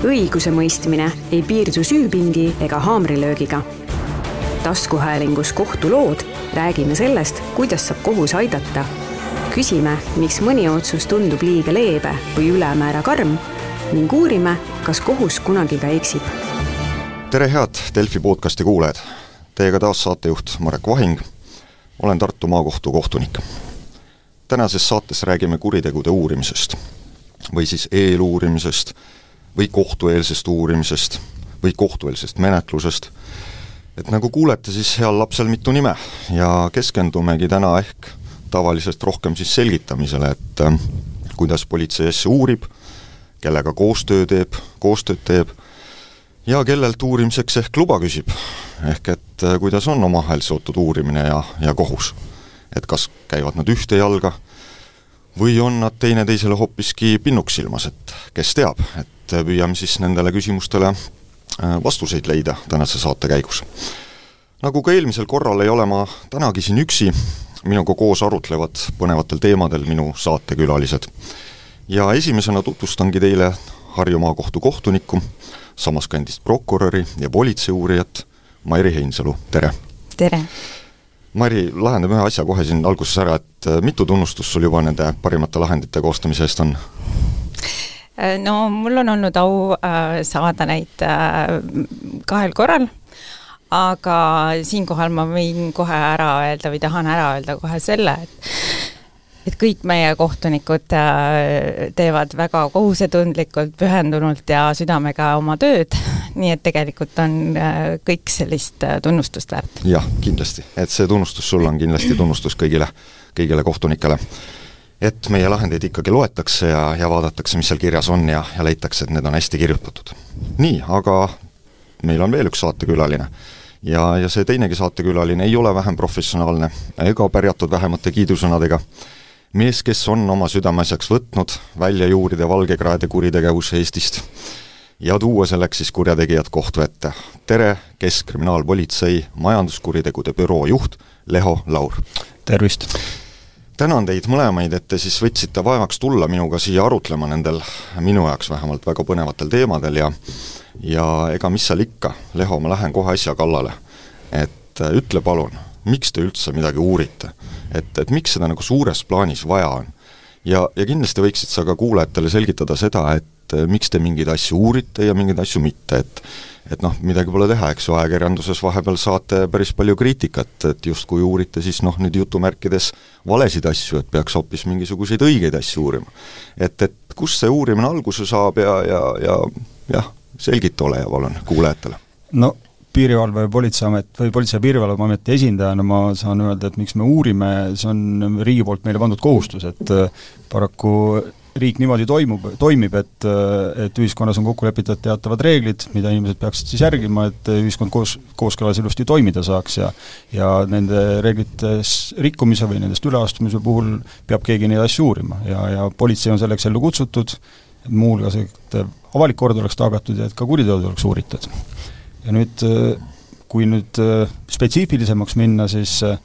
õigusemõistmine ei piirdu süüpingi ega haamrilöögiga. taskuhäälingus Kohtulood räägime sellest, kuidas saab kohus aidata. küsime, miks mõni otsus tundub liiga leebe või ülemäära karm ning uurime, kas kohus kunagi ka eksib. tere, head Delfi podcasti kuulajad! Teiega taas saatejuht Marek Vahing, olen Tartu Maakohtu kohtunik. tänases saates räägime kuritegude uurimisest või siis eeluurimisest või kohtueelsest uurimisest või kohtueelsest menetlusest, et nagu kuulete, siis heal lapsel mitu nime ja keskendumegi täna ehk tavalisest rohkem siis selgitamisele, et äh, kuidas politsei asju uurib, kellega koostöö teeb, koostööd teeb ja kellelt uurimiseks ehk luba küsib. ehk et äh, kuidas on omavahel seotud uurimine ja, ja kohus. et kas käivad nad ühte jalga või on nad teineteisele hoopiski pinnuks silmas, et kes teab, et püüame siis nendele küsimustele äh, vastuseid leida tänase saate käigus. nagu ka eelmisel korral, ei ole ma tänagi siin üksi, minuga koos arutlevad põnevatel teemadel minu saatekülalised. ja esimesena tutvustangi teile Harju Maakohtu kohtunikku, samas kandist prokuröri ja politseiuurijat Mairi Heinsalu, tere! tere! Mari, lahendame ühe asja kohe siin alguses ära, et äh, mitu tunnustust sul juba nende parimate lahendite koostamise eest on? Äh, no mul on olnud au äh, saada neid kahel korral, aga siinkohal ma võin kohe ära öelda või tahan ära öelda kohe selle, et et kõik meie kohtunikud teevad väga kohusetundlikult, pühendunult ja südamega oma tööd, nii et tegelikult on äh, kõik sellist äh, tunnustust väärt. jah, kindlasti, et see tunnustus sulle on kindlasti tunnustus kõigile, kõigile kohtunikele et meie lahendeid ikkagi loetakse ja, ja vaadatakse, mis seal kirjas on ja, ja leitakse, et need on hästi kirjutatud. nii, aga meil on veel üks saatekülaline. ja, ja see teinegi saatekülaline ei ole vähem professionaalne ega pärjatud vähemate kiidusõnadega. mees, kes on oma südameasjaks võtnud välja juurida valgekraede kuritegevuse Eestist ja tuua selleks siis kurjategijad kohtu ette. tere, Keskkriminaalpolitsei majanduskuritegude büroo juht Leho Laur! tervist! tänan teid mõlemaid, et te siis võtsite vaevaks tulla minuga siia arutlema nendel, minu jaoks vähemalt, väga põnevatel teemadel ja ja ega mis seal ikka, Leho, ma lähen kohe asja kallale. et ütle palun, miks te üldse midagi uurite? et, et miks seda nagu suures plaanis vaja on? Ja, ja kindlasti võiksid sa ka kuulajatele selgitada seda, et äh, miks te mingeid asju uurite ja mingeid asju mitte, et et noh, midagi pole teha, eks ju, ajakirjanduses vahepeal saate päris palju kriitikat, et justkui uurite siis noh, nüüd jutumärkides valesid asju, et peaks hoopis mingisuguseid õigeid asju uurima. et, et kust see uurimine alguse saab ja, ja, ja jah, selgita ole hea palun kuulajatele. no piirivalve ja Politseiamet või Politsei- ja Piirivalveameti esindajana ma saan öelda, et miks me uurime, see on riigi poolt meile pandud kohustus, et paraku riik niimoodi toimub, toimib, et, et ühiskonnas on kokku lepitud teatavad reeglid, mida inimesed peaksid siis järgima, et ühiskond koos, kooskõlas ilusti toimida saaks ja ja nende reeglites rikkumise või nendest üleastumise puhul peab keegi neid asju uurima ja, ja politsei on selleks ellu kutsutud, muuhulgas, et avalik kord oleks tagatud ja et ka kuriteod oleks uuritud. Ja nüüd, kui nüüd spetsiifilisemaks minna, siis äh,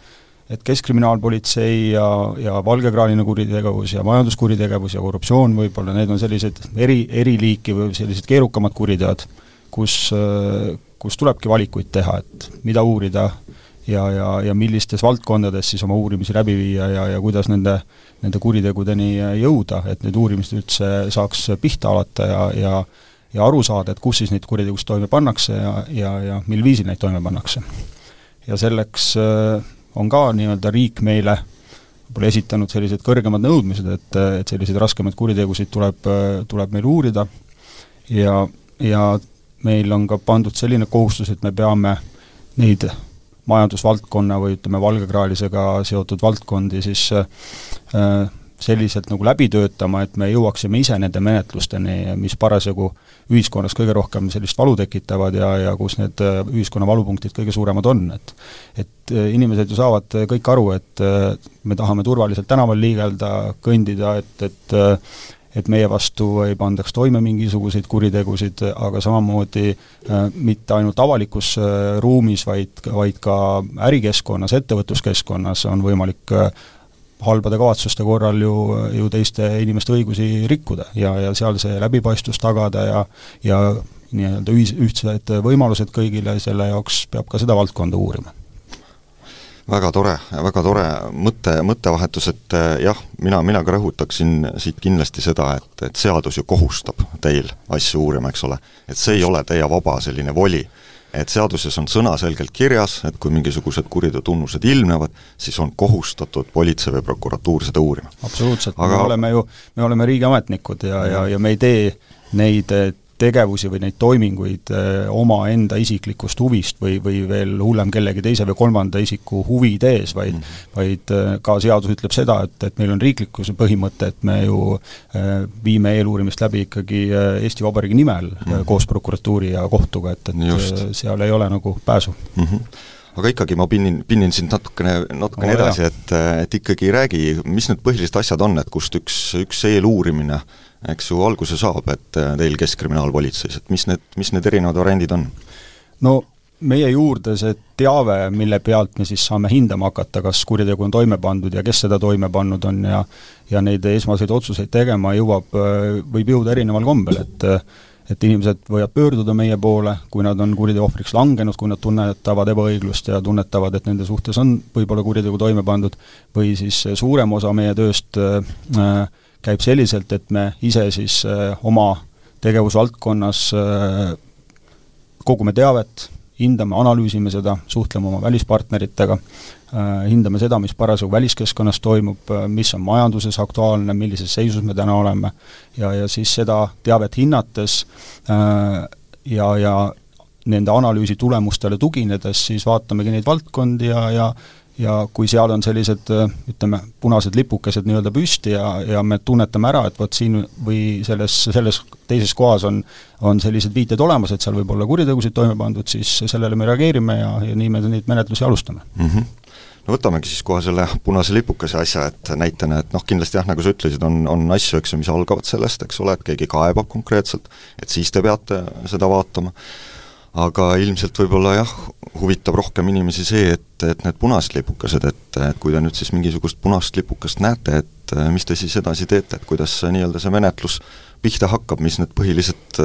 et Keskkriminaalpolitsei ja, ja valgekraaline kuritegevus ja majanduskuritegevus ja korruptsioon võib-olla, need on sellised eri, eri liiki või sellised keerukamad kuriteod, kus, kus tulebki valikuid teha, et mida uurida ja, ja, ja millistes valdkondades siis oma uurimisi läbi viia ja, ja kuidas nende, nende kuritegudeni jõuda, et need uurimised üldse saaks pihta alata ja, ja ja aru saada, et kus siis neid kuritegusid toime pannakse ja, ja, ja mil viisil neid toime pannakse. ja selleks äh, on ka nii-öelda riik meile võib-olla esitanud sellised kõrgemad nõudmised, et, et selliseid raskemaid kuritegusid tuleb, tuleb meil uurida ja, ja meil on ka pandud selline kohustus, et me peame neid majandusvaldkonna või ütleme, valgekraelisega seotud valdkondi siis äh, selliselt nagu läbi töötama, et me jõuaksime ise nende menetlusteni, mis parasjagu ühiskonnas kõige rohkem sellist valu tekitavad ja, ja kus need äh, ühiskonna valupunktid kõige suuremad on, et et äh, inimesed ju saavad kõik aru, et äh, me tahame turvaliselt tänaval liigelda, kõndida, et, et et meie vastu ei pandaks toime mingisuguseid kuritegusid, aga samamoodi äh, mitte ainult avalikus äh, ruumis, vaid, vaid ka ärikeskkonnas, ettevõtluskeskkonnas on võimalik äh, halbade kavatsuste korral ju, ju teiste inimeste õigusi rikkuda ja, ja seal see läbipaistvus tagada ja ja nii-öelda ühis, ühtsed võimalused kõigile, selle jaoks peab ka seda valdkonda uurima väga tore, väga tore mõte, mõttevahetus, et eh, jah, mina, mina ka rõhutaksin siit kindlasti seda, et, et seadus ju kohustab teil asju uurima, eks ole. et see ei ole teie vaba selline voli. Et seaduses on sõnaselgelt kirjas, et kui mingisugused kuriteotunnused ilmnevad, siis on kohustatud politsei või prokuratuur seda uurima. absoluutselt Aga..., me oleme ju, me oleme riigiametnikud ja, ja, ja me ei tee neid tegevusi või neid toiminguid eh, omaenda isiklikust huvist või, või veel hullem, kellegi teise või kolmanda isiku huvid ees, vaid mm. vaid eh, ka seadus ütleb seda, et, et meil on riiklikkuse põhimõte, et me ju eh, viime eeluurimist läbi ikkagi Eesti Vabariigi nimel mm. koos prokuratuuri ja kohtuga, et, et Just. seal ei ole nagu pääsu mm. -hmm aga ikkagi ma pinnin, pinnin sind natukene, natukene oh, edasi, et, et ikkagi räägi, mis need põhilised asjad on, et kust üks, üks eeluurimine äh, eks ju, alguse saab, et äh, teil Keskkriminaalpolitseis, et mis need, mis need erinevad variandid on? no meie juurde see teave, mille pealt me siis saame hindama hakata, kas kuritegu on toime pandud ja kes seda toime pannud on ja ja neid esmaseid otsuseid tegema jõuab, äh, võib jõuda erineval kombel, et et inimesed võivad pöörduda meie poole, kui nad on kuriteo ohvriks langenud, kui nad tunnetavad ebaõiglust ja tunnetavad, et nende suhtes on võib-olla kuritegu toime pandud, või siis suurem osa meie tööst äh, käib selliselt, et me ise siis äh, oma tegevusvaldkonnas äh, kogume teavet, hindame, analüüsime seda, suhtleme oma välispartneritega, äh, hindame seda, mis parasjagu väliskeskkonnas toimub, mis on majanduses aktuaalne, millises seisus me täna oleme, ja, ja siis seda teavet hinnates ja, ja nende analüüsi tulemustele tuginedes siis vaatamegi neid valdkondi ja, ja ja kui seal on sellised ütleme, punased lipukesed nii-öelda püsti ja, ja me tunnetame ära, et vot siin või selles, selles teises kohas on, on sellised viited olemas, et seal võib olla kuritegusid toime pandud, siis sellele me reageerime ja, ja nii me neid menetlusi alustame mm. -hmm no võtamegi siis kohe selle punase lipukese asja, et näitena, et noh, kindlasti jah, nagu sa ütlesid, on, on asju, eks ju, mis algavad sellest, eks ole, et keegi kaebab konkreetselt, et siis te peate seda vaatama aga ilmselt võib-olla jah, huvitab rohkem inimesi see, et, et need punased lipukesed, et, et kui te nüüd siis mingisugust punast lipukest näete, et mis te siis edasi teete, et kuidas see nii-öelda see menetlus pihta hakkab, mis need põhilised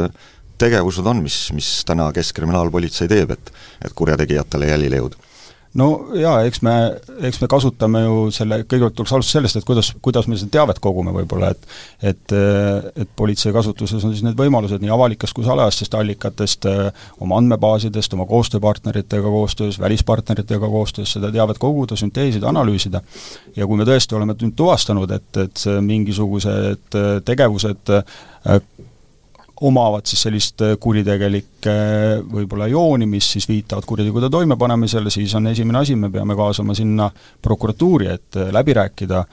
tegevused on, mis, mis täna Keskkriminaalpolitsei teeb, et et kurjategijatele jälile jõuda? No jaa, eks me, eks me kasutame ju selle, kõigepealt tuleks alustada sellest, et kuidas, kuidas me seda teavet kogume võib-olla, et et, et politsei kasutuses on siis need võimalused nii avalikest kui salajastest allikatest, oma andmebaasidest, oma koostööpartneritega koostöös, välispartneritega koostöös seda teavet koguda, sünteesida, analüüsida. ja kui me tõesti oleme nüüd tuvastanud, et, et mingisugused tegevused omavad siis sellist äh, kuritegelikke äh, võib-olla jooni, mis siis viitavad kuritegude toimepanemisele, siis on esimene asi, me peame kaasama sinna prokuratuuri, et äh, läbi rääkida,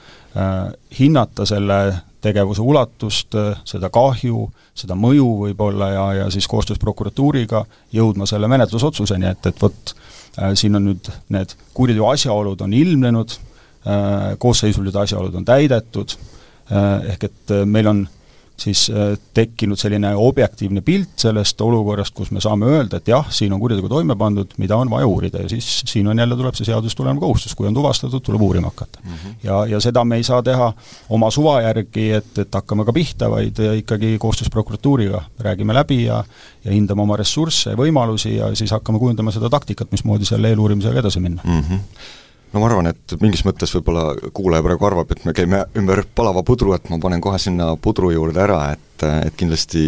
hinnata selle tegevuse ulatust, seda kahju, seda mõju võib-olla ja, ja siis koostöös prokuratuuriga jõudma selle menetlusotsuseni, et, et vot siin on nüüd need kuriteo asjaolud on ilmnenud, koosseisulised asjaolud on täidetud, ehk et meil on siis äh, tekkinud selline objektiivne pilt sellest olukorrast, kus me saame öelda, et jah, siin on kuritegu toime pandud, mida on vaja uurida ja siis siin on jälle, tuleb see seadusest tulenev kohustus, kui on tuvastatud, tuleb uurima hakata mm. -hmm. ja, ja seda me ei saa teha oma suva järgi, et, et hakkame ka pihta, vaid ikkagi koostöös prokuratuuriga räägime läbi ja ja hindame oma ressursse ja võimalusi ja siis hakkame kujundama seda taktikat, mismoodi selle eeluurimisega edasi minna mm. -hmm no ma arvan, et mingis mõttes võib-olla kuulaja praegu arvab, et me käime ümber palava pudru, et ma panen kohe sinna pudru juurde ära, et, et kindlasti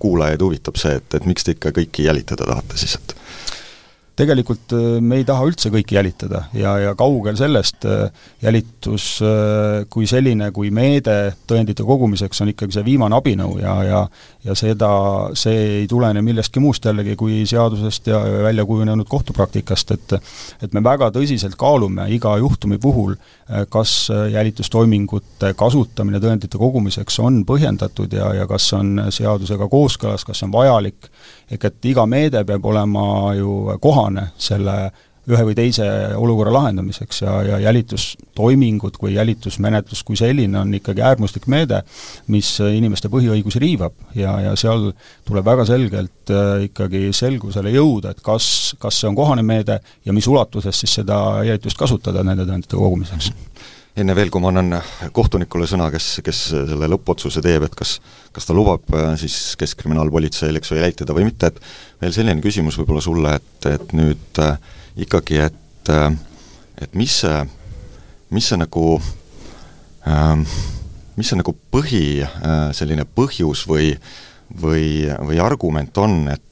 kuulajaid huvitab see, et, et miks te ikka kõiki jälitada tahate siis, et tegelikult äh, me ei taha üldse kõiki jälitada ja, ja kaugel sellest, äh, jälitus äh, kui selline, kui meede tõendite kogumiseks on ikkagi see viimane abinõu ja, ja ja seda, see ei tulene millestki muust jällegi kui seadusest ja välja kujunenud kohtupraktikast, et et me väga tõsiselt kaalume iga juhtumi puhul, kas jälitustoimingute kasutamine tõendite kogumiseks on põhjendatud ja, ja kas on seadusega kooskõlas, kas see on vajalik, ehk et iga meede peab olema ju kohane selle ühe või teise olukorra lahendamiseks ja, ja jälitustoimingud kui jälitusmenetlus kui selline on ikkagi äärmuslik meede, mis inimeste põhiõigusi riivab. Ja, ja seal tuleb väga selgelt äh, ikkagi selgusele jõuda, et kas, kas see on kohane meede ja mis ulatuses siis seda jälitust kasutada nende tõendite kogumiseks enne veel, kui ma annan kohtunikule sõna, kes, kes selle lõppotsuse teeb, et kas kas ta lubab äh, siis Keskkriminaalpolitseil, eks ju, jälituda või mitte, et veel selline küsimus võib-olla sulle, et, et nüüd äh, ikkagi, et äh, et mis see, mis see nagu äh, mis see nagu põhi äh, selline põhjus või või, või argument on, et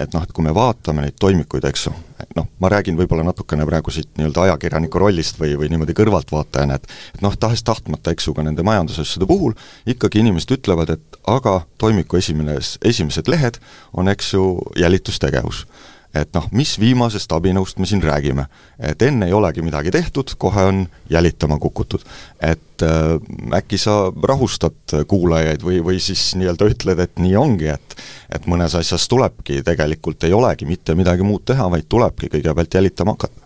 et noh, et kui me vaatame neid toimikuid, eks ju, noh, ma räägin võib-olla natukene praegu siit nii-öelda ajakirjaniku rollist või, või niimoodi kõrvaltvaatajana, et et noh, tahes-tahtmata, eks ju, ka nende majandusasjade puhul ikkagi inimesed ütlevad, et aga toimiku esimene, esimesed lehed on, eks ju, jälitustegevus et noh, mis viimasest abinõust me siin räägime. et enne ei olegi midagi tehtud, kohe on jälitama kukutud. et äh, äkki sa rahustad kuulajaid või, või siis nii-öelda ütled, et nii ongi, et et mõnes asjas tulebki, tegelikult ei olegi mitte midagi muud teha, vaid tulebki kõigepealt jälitama hakata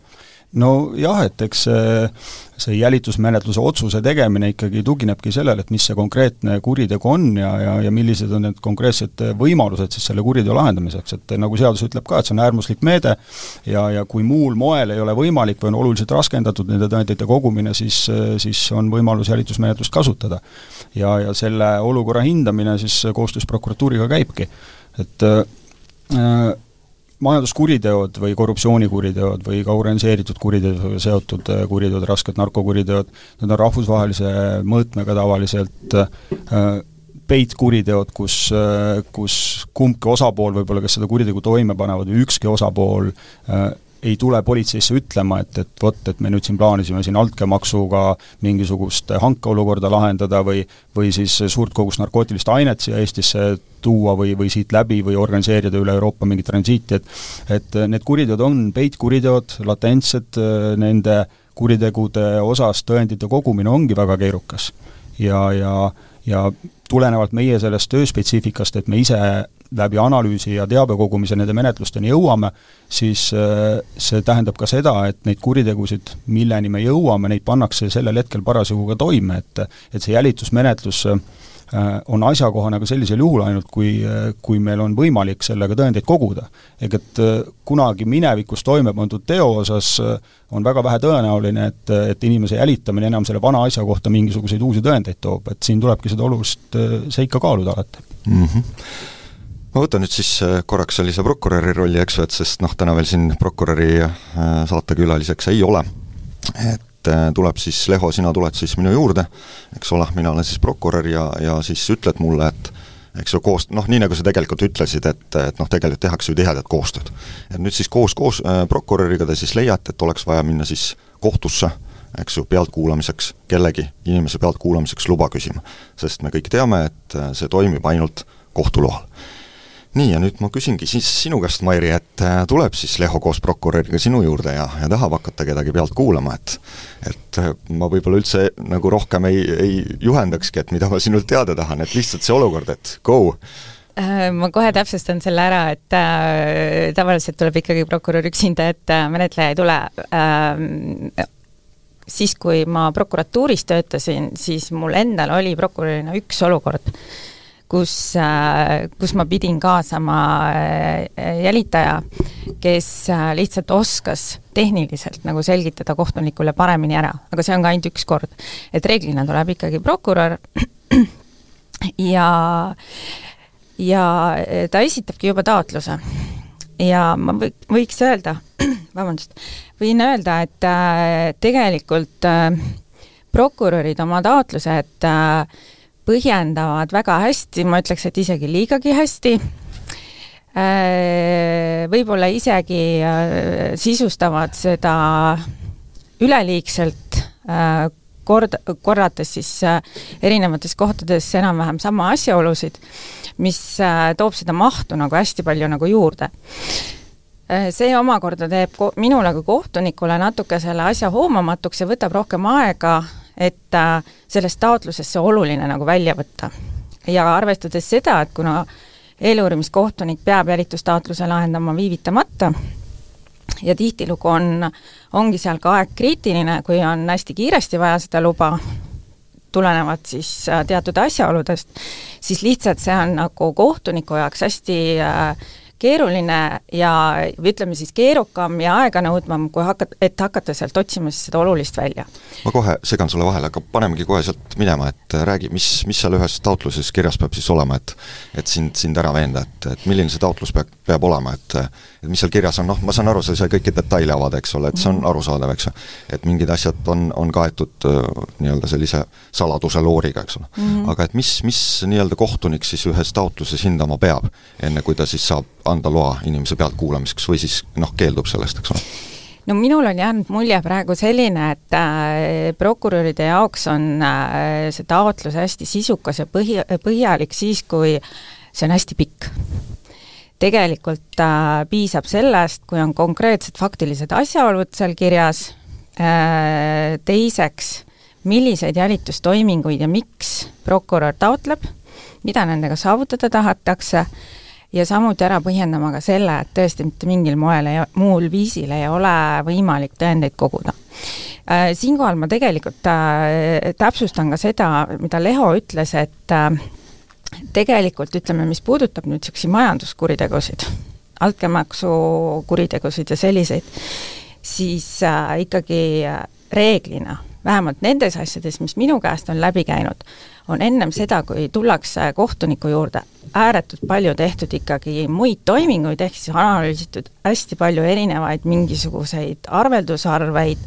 nojah, et eks see, see jälitusmenetluse otsuse tegemine ikkagi tuginebki sellele, et mis see konkreetne kuritegu on ja, ja, ja millised on need konkreetsed võimalused siis selle kuriteo lahendamiseks, et nagu seadus ütleb ka, et see on äärmuslik meede ja, ja kui muul moel ei ole võimalik või on oluliselt raskendatud nende tõendite kogumine, siis, siis on võimalus jälitusmenetlust kasutada. ja, ja selle olukorra hindamine siis koostöös prokuratuuriga käibki, et äh, majanduskuriteod või korruptsioonikuriteod või ka organiseeritud kuritegudega seotud äh, kuriteod, rasked narkokuriteod, need on rahvusvahelise mõõtmega tavaliselt äh, peitkuriteod, kus, äh, kus kumbki osapool võib-olla, kes seda kuritegu toime panevad, või ükski osapool ei tule politseisse ütlema, et, et vot, et me nüüd siin plaanisime siin altkäemaksuga mingisugust hankeolukorda lahendada või või siis suurt kogust narkootilist ainet siia Eestisse tuua või, või siit läbi või organiseerida üle Euroopa mingit transiiti, et et need kuriteod on peitkuriteod, latentsed, nende kuritegude osas tõendite kogumine ongi väga keerukas. ja, ja ja tulenevalt meie sellest tööspetsiifikast, et me ise läbi analüüsi ja teabe kogumise nende menetlusteni jõuame, siis äh, see tähendab ka seda, et neid kuritegusid, milleni me jõuame, neid pannakse sellel hetkel parasjagu ka toime, et et see jälitusmenetlus äh, on asjakohane ka sellisel juhul ainult, kui, äh, kui meil on võimalik sellega tõendeid koguda. ehk et kunagi minevikus toime pandud teo osas on väga vähe tõenäoline, et, et inimese jälitamine enam selle vana asja kohta mingisuguseid uusi tõendeid toob, et siin tulebki seda olulist seika kaaluda alati mm. -hmm ma võtan nüüd siis äh, korraks sellise prokuröri rolli, eks ju, et sest noh, täna veel siin prokuröri äh, saatekülaliseks ei ole. et äh, tuleb siis, Leho, sina tuled siis minu juurde, eks ole, mina olen siis prokurör ja, ja siis ütled mulle, et eks ju, koos, noh, nii nagu sa tegelikult ütlesid, et, et noh, tegelikult tehakse ju tihedat koostööd. et nüüd siis koos, koos äh, prokuröriga te siis leiate, et oleks vaja minna siis kohtusse, eks ju, pealtkuulamiseks, kellegi inimese pealtkuulamiseks luba küsima. sest me kõik teame, et see toimib ainult kohtu loal nii, ja nüüd ma küsingi siis sinu käest, Mairi, et äh, tuleb siis Leho koos prokuröriga sinu juurde ja, ja tahab hakata kedagi pealt kuulama, et et äh, ma võib-olla üldse nagu rohkem ei, ei juhendakski, et mida ma sinult teada tahan, et lihtsalt see olukord, et go. Äh, ma kohe täpsustan selle ära, et äh, tavaliselt tuleb ikkagi prokurör üksinda, et äh, menetleja ei tule. Äh, siis, kui ma prokuratuuris töötasin, siis mul endal oli prokurörina üks olukord kus, äh, kus ma pidin kaasama äh, jälitaja, kes äh, lihtsalt oskas tehniliselt nagu selgitada kohtunikule paremini ära, aga see on ka ainult üks kord. et reeglina tuleb ikkagi prokurör ja, ja ta esitabki juba taotluse. ja ma või, võiks öelda, vabandust, võin öelda, et tegelikult prokurörid oma taotlused äh, põhjendavad väga hästi, ma ütleks, et isegi liigagi hästi, äh, võib-olla isegi äh, sisustavad seda üleliigselt, äh, kord, korrates siis erinevates kohtades enam-vähem sama asjaolusid, mis toob seda mahtu nagu hästi palju nagu juurde. See omakorda teeb minule kui kohtunikule natuke selle asja hoomamatuks ja võtab rohkem aega et äh, sellest taotlusest see oluline nagu välja võtta. ja arvestades seda, et kuna eeluurimiskohtunik peab jälitustaotluse lahendama viivitamata ja tihtilugu on, ongi seal ka aeg kriitiline, kui on hästi kiiresti vaja seda luba, tulenevalt siis äh, teatud asjaoludest, siis lihtsalt see on nagu kohtuniku jaoks hästi äh, keeruline ja või ütleme siis keerukam ja aeganõudvam, kui hakata, et hakata sealt otsima siis seda olulist välja. ma kohe segan sulle vahele, aga panemegi kohe sealt minema, et räägi, mis, mis seal ühes taotluses kirjas peab siis olema, et et sind, sind ära veenda, et, et milline see taotlus peab, peab olema, et et mis seal kirjas on, noh, ma saan aru, sa ei saa kõiki detaile avada, eks ole, et see on mhm. arusaadav, eks ju. et mingid asjad on, on kaetud nii-öelda sellise saladuse looriga, eks ole mm. -hmm. aga et mis, mis nii-öelda kohtunik siis ühes taotluses hindama peab, enne kui ta siis saab anda loa inimese pealtkuulamiseks või siis noh, keeldub sellest, eks ole? no minul on jäänud mulje praegu selline, et äh, prokuröride jaoks on äh, see taotlus hästi sisukas ja põhi, põhjalik siis, kui see on hästi pikk. Tegelikult äh, piisab sellest, kui on konkreetsed faktilised asjaolud seal kirjas äh,, teiseks, milliseid jälitustoiminguid ja miks prokurör taotleb, mida nendega saavutada tahetakse ja samuti ära põhjendama ka selle, et tõesti mitte mingil moel muul viisil ei ole võimalik tõendeid koguda. Äh, siinkohal ma tegelikult äh, täpsustan ka seda, mida Leho ütles, et äh, tegelikult ütleme, mis puudutab nüüd niisuguseid majanduskuritegusid, altkäemaksu kuritegusid ja selliseid, siis ikkagi reeglina vähemalt nendes asjades, mis minu käest on läbi käinud, on ennem seda, kui tullakse kohtuniku juurde, ääretult palju tehtud ikkagi muid toiminguid, ehk siis analüüsitud hästi palju erinevaid mingisuguseid arveldusarveid,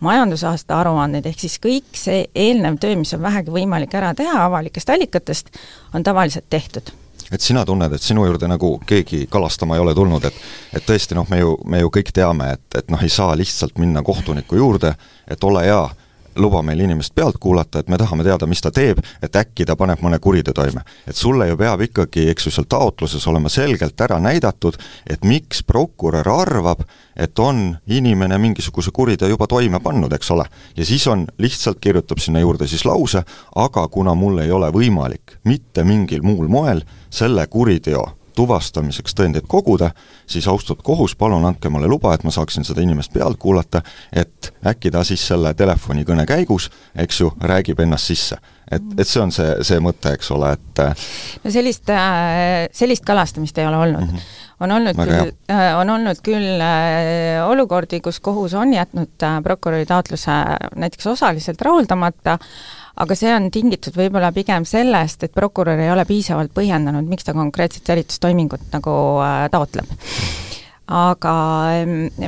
majandusaasta aruandeid, ehk siis kõik see eelnev töö, mis on vähegi võimalik ära teha avalikest allikatest, on tavaliselt tehtud. Et sina tunned, et sinu juurde nagu keegi kalastama ei ole tulnud, et et tõesti noh, me ju, me ju kõik teame, et, et noh, ei saa lihtsalt minna kohtuniku juurde, et ole hea, luba meil inimest pealt kuulata, et me tahame teada, mis ta teeb, et äkki ta paneb mõne kuriteo toime. et sulle ju peab ikkagi, eks ju, seal taotluses olema selgelt ära näidatud, et miks prokurör arvab, et on inimene mingisuguse kuriteo juba toime pannud, eks ole. ja siis on, lihtsalt kirjutab sinna juurde siis lause, aga kuna mul ei ole võimalik mitte mingil muul moel selle kuriteo tuvastamiseks tõendeid koguda, siis austatud kohus, palun andke mulle luba, et ma saaksin seda inimest pealt kuulata, et äkki ta siis selle telefonikõne käigus, eks ju, räägib ennast sisse. et, et see on see, see mõte, eks ole, et no sellist, äh, sellist kalastamist ei ole olnud mm. -hmm on olnud Väga küll, äh, on olnud küll äh, olukordi, kus kohus on jätnud prokuröri taotluse näiteks osaliselt rahuldamata, aga see on tingitud võib-olla pigem sellest, et prokurör ei ole piisavalt põhjendanud, miks ta konkreetset jälitustoimingut nagu äh, taotleb. Aga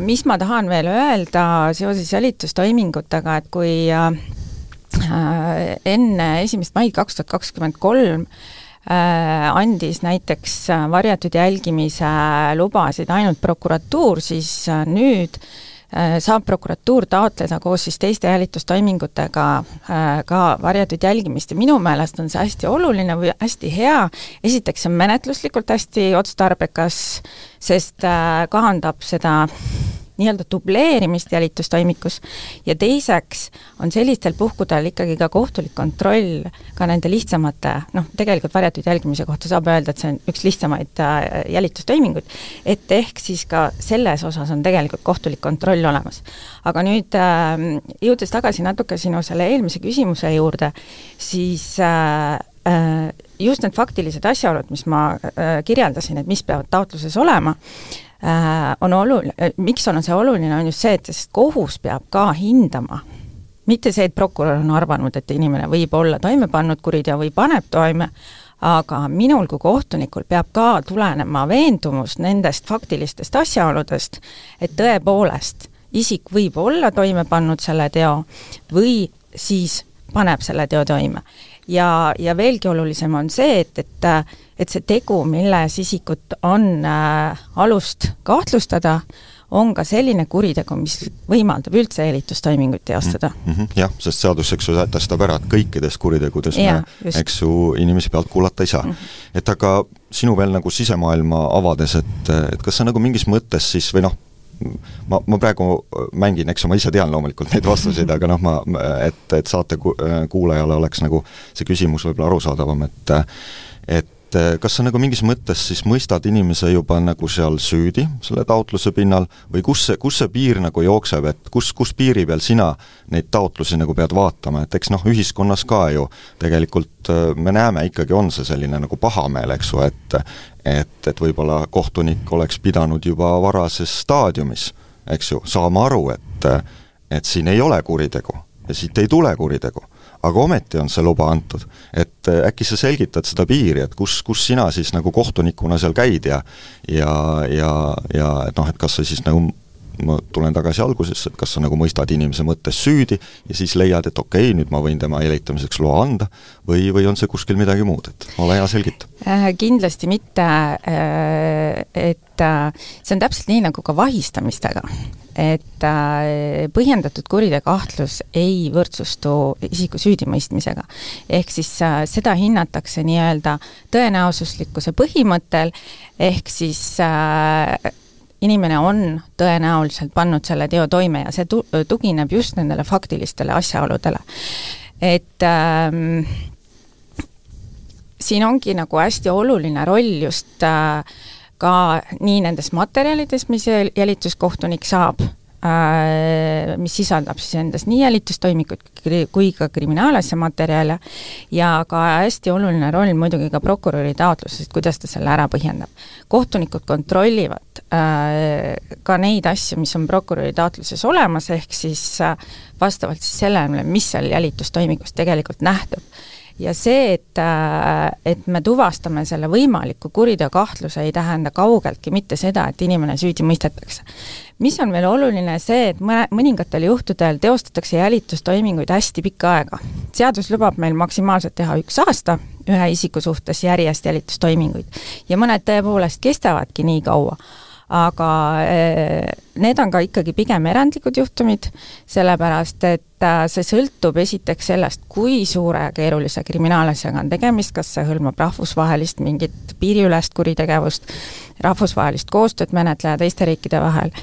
mis ma tahan veel öelda seoses jälitustoimingutega, et kui äh, enne esimest maid kaks tuhat kakskümmend kolm äh, andis näiteks varjatud jälgimise lubasid ainult prokuratuur, siis nüüd Äh, saab prokuratuur taotleda koos siis teiste jälitustoimingutega äh, ka varjatud jälgimist ja minu meelest on see hästi oluline või hästi hea, esiteks see on menetluslikult hästi otstarbekas, sest äh, kahandab seda nii-öelda dubleerimist jälitustoimikus ja teiseks on sellistel puhkudel ikkagi ka kohtulik kontroll ka nende lihtsamate, noh, tegelikult varjatud jälgimise kohta saab öelda, et see on üks lihtsamaid äh, jälitustoiminguid, et ehk siis ka selles osas on tegelikult kohtulik kontroll olemas. aga nüüd äh, jõudes tagasi natuke sinu selle eelmise küsimuse juurde, siis äh, äh just need faktilised asjaolud, mis ma kirjeldasin, et mis peavad taotluses olema, on oluline, äh, miks on see oluline, on just see, et sest kohus peab ka hindama, mitte see, et prokurör on arvanud, et inimene võib olla toime pannud kuriteo või paneb toime, aga minul kui kohtunikul peab ka tulenema veendumus nendest faktilistest asjaoludest, et tõepoolest isik võib olla toime pannud selle teo või siis paneb selle teo toime ja, ja veelgi olulisem on see, et, et et see tegu, milles isikut on äh, alust kahtlustada, on ka selline kuritegu, mis võimaldab üldse jälitustoiminguid teostada mm. -hmm, jah, sest seadus, eks ju, sätestab ära, et kõikides kuritegudes ja, me, eks ju, inimesi pealt kuulata ei saa mm. -hmm. et aga sinu veel nagu sisemaailma avades, et, et kas sa nagu mingis mõttes siis või noh, ma, ma praegu mängin, eks ju, ma ise tean loomulikult neid vastuseid, aga noh, ma, et, et saate ku-, kuulajale oleks nagu see küsimus võib-olla arusaadavam, et et et äh, kas sa nagu mingis mõttes siis mõistad inimese juba nagu seal süüdi selle taotluse pinnal või kus see, kus see piir nagu jookseb, et kus, kus piiri peal sina neid taotlusi nagu pead vaatama, et eks noh, ühiskonnas ka ju tegelikult äh, me näeme ikkagi, on see selline nagu pahameel, eks ju, et et, et võib-olla kohtunik oleks pidanud juba varases staadiumis, eks ju, saama aru, et et siin ei ole kuritegu ja siit ei tule kuritegu aga ometi on see luba antud. et äh, äkki sa selgitad seda piiri, et kus, kus sina siis nagu kohtunikuna seal käid ja ja, ja, ja et noh, et kas sa siis nagu ma tulen tagasi algusesse, et kas sa nagu mõistad inimese mõttes süüdi ja siis leiad, et okei okay,, nüüd ma võin tema jälitamiseks loa anda, või, või on see kuskil midagi muud, et ole hea, selgita äh,. Kindlasti mitte äh,, et äh, see on täpselt nii, nagu ka vahistamistega et äh, põhjendatud kuriteokahtlus ei võrdsustu isiku süüdimõistmisega. ehk siis äh, seda hinnatakse nii-öelda tõenäosuslikkuse põhimõttel, ehk siis äh, inimene on tõenäoliselt pannud selle teo toime ja see tu-, tugineb just nendele faktilistele asjaoludele. et ähm, siin ongi nagu hästi oluline roll just äh, ka nii nendes materjalides, mis jälituskohtunik saab, äh, mis sisaldab siis endas nii jälitustoimikut kui ka kriminaalasja materjale ja ka hästi oluline roll muidugi ka prokuröri taotluses, kuidas ta selle ära põhjendab. kohtunikud kontrollivad äh, ka neid asju, mis on prokuröri taotluses olemas, ehk siis äh, vastavalt siis sellele, mis seal jälitustoimikus tegelikult nähtub ja see, et, äh, et me tuvastame selle võimaliku kuriteokahtluse, ei tähenda kaugeltki mitte seda, et inimene süüdi mõistetakse. mis on veel oluline, see, et mõne, mõningatel juhtudel teostatakse jälitustoiminguid hästi pikka aega. seadus lubab meil maksimaalselt teha üks aasta ühe isiku suhtes järjest jälitustoiminguid ja mõned tõepoolest kestavadki nii kaua aga eh, need on ka ikkagi pigem erandlikud juhtumid, sellepärast et äh, see sõltub esiteks sellest, kui suure keerulise kriminaalasjaga on tegemist, kas see hõlmab rahvusvahelist mingit piiriülest kuritegevust, rahvusvahelist koostööd menetleja teiste riikide vahel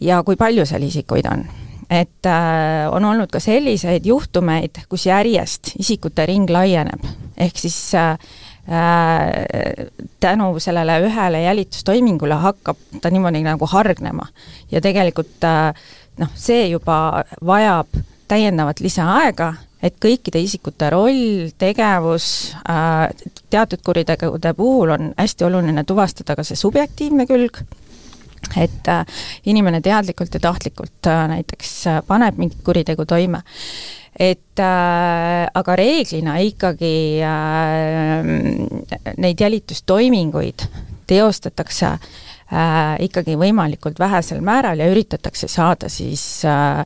ja kui palju seal isikuid on. Et äh, on olnud ka selliseid juhtumeid, kus järjest isikute ring laieneb, ehk siis Äh, tänu sellele ühele jälitustoimingule hakkab ta niimoodi nagu hargnema. ja tegelikult äh, noh, see juba vajab täiendavat lisaaega, et kõikide isikute roll, tegevus äh, teatud kuritegude puhul on hästi oluline tuvastada ka see subjektiivne külg, et inimene teadlikult ja tahtlikult näiteks paneb mingit kuritegu toime et äh, aga reeglina ikkagi äh, neid jälitustoiminguid teostatakse äh, ikkagi võimalikult vähesel määral ja üritatakse saada siis äh,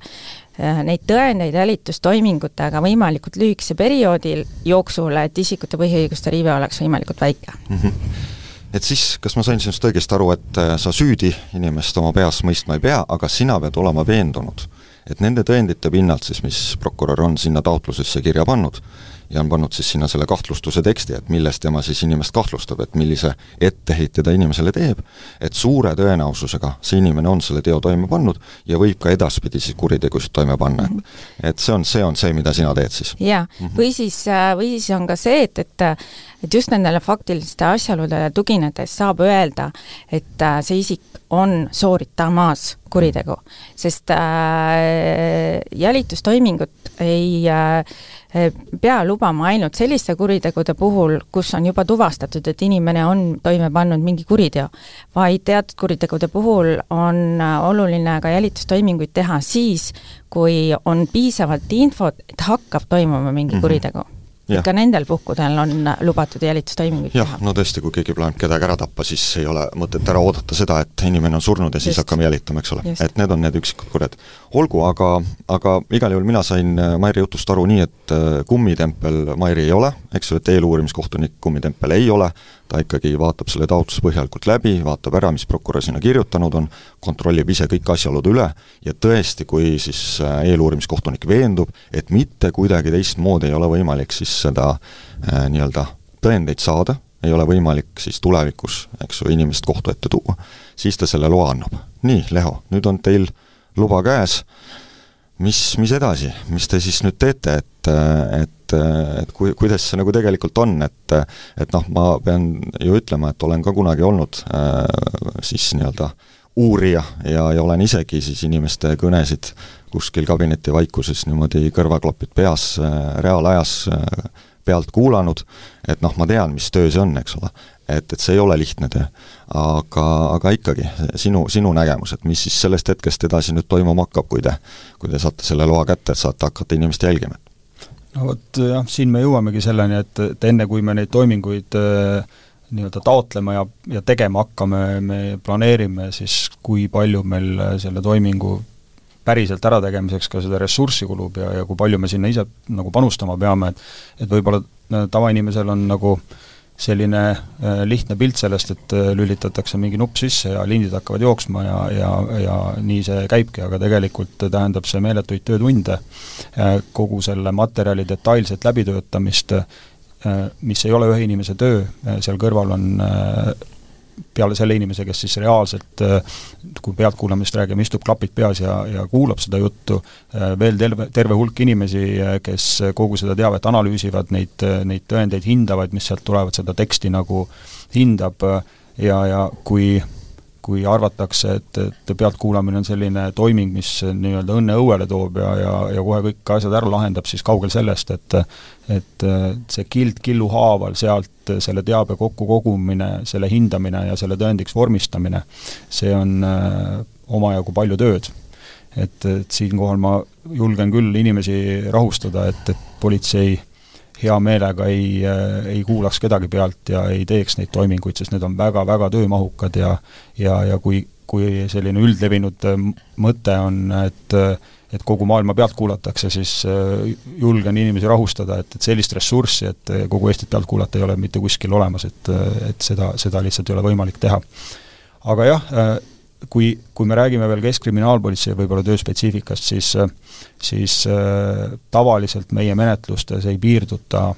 äh neid tõendeid jälitustoimingutega võimalikult lühikese perioodil jooksul, et isikute põhiõiguste riive oleks võimalikult väike mm. -hmm et siis, kas ma sain sinust õigesti aru, et äh, sa süüdi inimest oma peas mõistma ei pea, aga sina pead olema veendunud, et nende tõendite pinnalt siis, mis prokurör on sinna taotlusesse kirja pannud, ja on pannud siis sinna selle kahtlustuse teksti, et milles tema siis inimest kahtlustab, et millise etteheite ta inimesele teeb, et suure tõenäosusega see inimene on selle teo toime pannud ja võib ka edaspidi siis kuritegusid toime panna, et mhm. et see on, see on see, mida sina teed siis? jaa, mhm. või siis, või siis on ka see, et, et et just nendele faktiliste asjaoludele tuginedes saab öelda, et see isik on sooritamas kuritegu, sest äh, jälitustoimingut ei äh, pea lubama ainult selliste kuritegude puhul, kus on juba tuvastatud, et inimene on toime pannud mingi kuriteo, vaid teatud kuritegude puhul on äh, oluline ka jälitustoiminguid teha siis, kui on piisavalt infot, et hakkab toimuma mingi mm -hmm. kuritegu et ka nendel puhkudel on lubatud jälitustoiminguid teha. no tõesti, kui keegi plaanib kedagi ära tappa, siis ei ole mõtet ära oodata seda, et inimene on surnud ja siis Just. hakkame jälitama, eks ole. et need on need üksikud kurjad. olgu, aga, aga igal juhul mina sain äh, Mairi jutust aru nii, et äh, kummitempel Mairi ei ole, eks ju, et eeluurimiskohtunik kummitempel ei ole, ta ikkagi vaatab selle taotluse põhjalikult läbi, vaatab ära, mis prokurör sinna kirjutanud on, kontrollib ise kõik asjaolud üle ja tõesti, kui siis äh, eeluurimiskohtunik veendub, et mitte kuidagi teistmoodi ei ole võimalik siis seda äh, nii-öelda tõendeid saada, ei ole võimalik siis tulevikus, eks ju, inimest kohtu ette tuua, siis ta selle loa annab. nii, Leho, nüüd on teil luba käes, mis, mis edasi, mis te siis nüüd teete, et et, et, et kui, kuidas see nagu tegelikult on, et et noh, ma pean ju ütlema, et olen ka kunagi olnud äh, siis nii-öelda uurija ja, ja olen isegi siis inimeste kõnesid kuskil kabineti vaikuses niimoodi kõrvaklapid peas äh, reaalajas äh, pealt kuulanud, et noh, ma tean, mis töö see on, eks ole. et, et see ei ole lihtne töö. aga, aga ikkagi, sinu, sinu nägemus, et mis siis sellest hetkest edasi nüüd toimuma hakkab, kui te, kui te saate selle loa kätte, et saate hakata inimest jälgima? No vot jah, siin me jõuamegi selleni, et, et enne, kui me neid toiminguid äh, nii-öelda taotlema ja, ja tegema hakkame, me planeerime siis, kui palju meil selle toimingu päriselt ärategemiseks ka seda ressurssi kulub ja, ja kui palju me sinna ise nagu panustama peame, et et võib-olla äh, tavainimesel on nagu selline äh, lihtne pilt sellest, et äh, lülitatakse mingi nupp sisse ja lindid hakkavad jooksma ja, ja, ja nii see käibki, aga tegelikult tähendab see meeletuid töötunde äh,, kogu selle materjali detailset läbitöötamist mis ei ole ühe inimese töö, seal kõrval on peale selle inimese, kes siis reaalselt, äh, kui pealtkuulamisest räägime, istub klapid peas ja, ja kuulab seda juttu, äh, veel terve, terve hulk inimesi, äh, kes kogu seda teavet analüüsivad, neid, neid tõendeid hindavad, mis sealt tulevad, seda teksti nagu hindab ja, ja kui kui arvatakse, et, et pealtkuulamine on selline toiming, mis nii-öelda õnne õuele toob ja, ja, ja kohe kõik asjad ära lahendab, siis kaugel sellest, et et see kild killu haaval sealt selle teabe kokkukogumine, selle hindamine ja selle tõendiks vormistamine, see on äh, omajagu palju tööd. et, et siinkohal ma julgen küll inimesi rahustada, et, et politsei hea meelega ei, äh, ei kuulaks kedagi pealt ja ei teeks neid toiminguid, sest need on väga-väga töömahukad ja ja, ja kui, kui selline üldlevinud äh, mõte on, et et kogu maailma pealt kuulatakse, siis äh, julgen inimesi rahustada, et, et sellist ressurssi, et kogu Eestit pealt kuulata, ei ole mitte kuskil olemas, et, et seda, seda lihtsalt ei ole võimalik teha. aga jah, kui, kui me räägime veel Keskkriminaalpolitsei võib-olla tööspetsiifikast, siis siis äh, tavaliselt meie menetlustes ei piirduta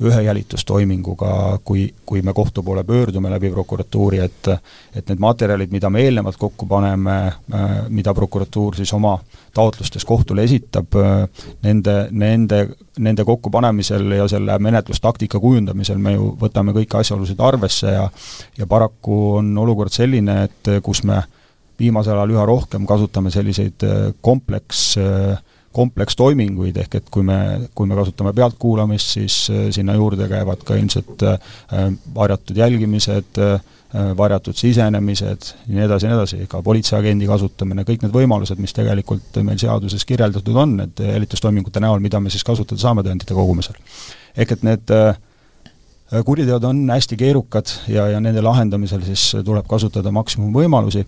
ühe jälitustoiminguga, kui, kui me kohtu poole pöördume läbi prokuratuuri, et et need materjalid, mida me eelnevalt kokku paneme äh,, mida prokuratuur siis oma taotlustes kohtule esitab äh,, nende, nende, nende kokkupanemisel ja selle menetlustaktika kujundamisel me ju võtame kõiki asjaolusid arvesse ja ja paraku on olukord selline, et kus me viimasel ajal üha rohkem kasutame selliseid äh, kompleks äh, komplekstoiminguid, ehk et kui me, kui me kasutame pealtkuulamist, siis äh, sinna juurde käivad ka ilmselt varjatud jälgimised, varjatud sisenemised, nii edasi ja nii edasi, ka politseiagendi kasutamine, kõik need võimalused, mis tegelikult meil seaduses kirjeldatud on, et jälitustoimingute näol, mida me siis kasutada saame tõendite kogumisel. ehk et need Äh, kuriteod on hästi keerukad ja, ja nende lahendamisel siis tuleb kasutada maksimumvõimalusi,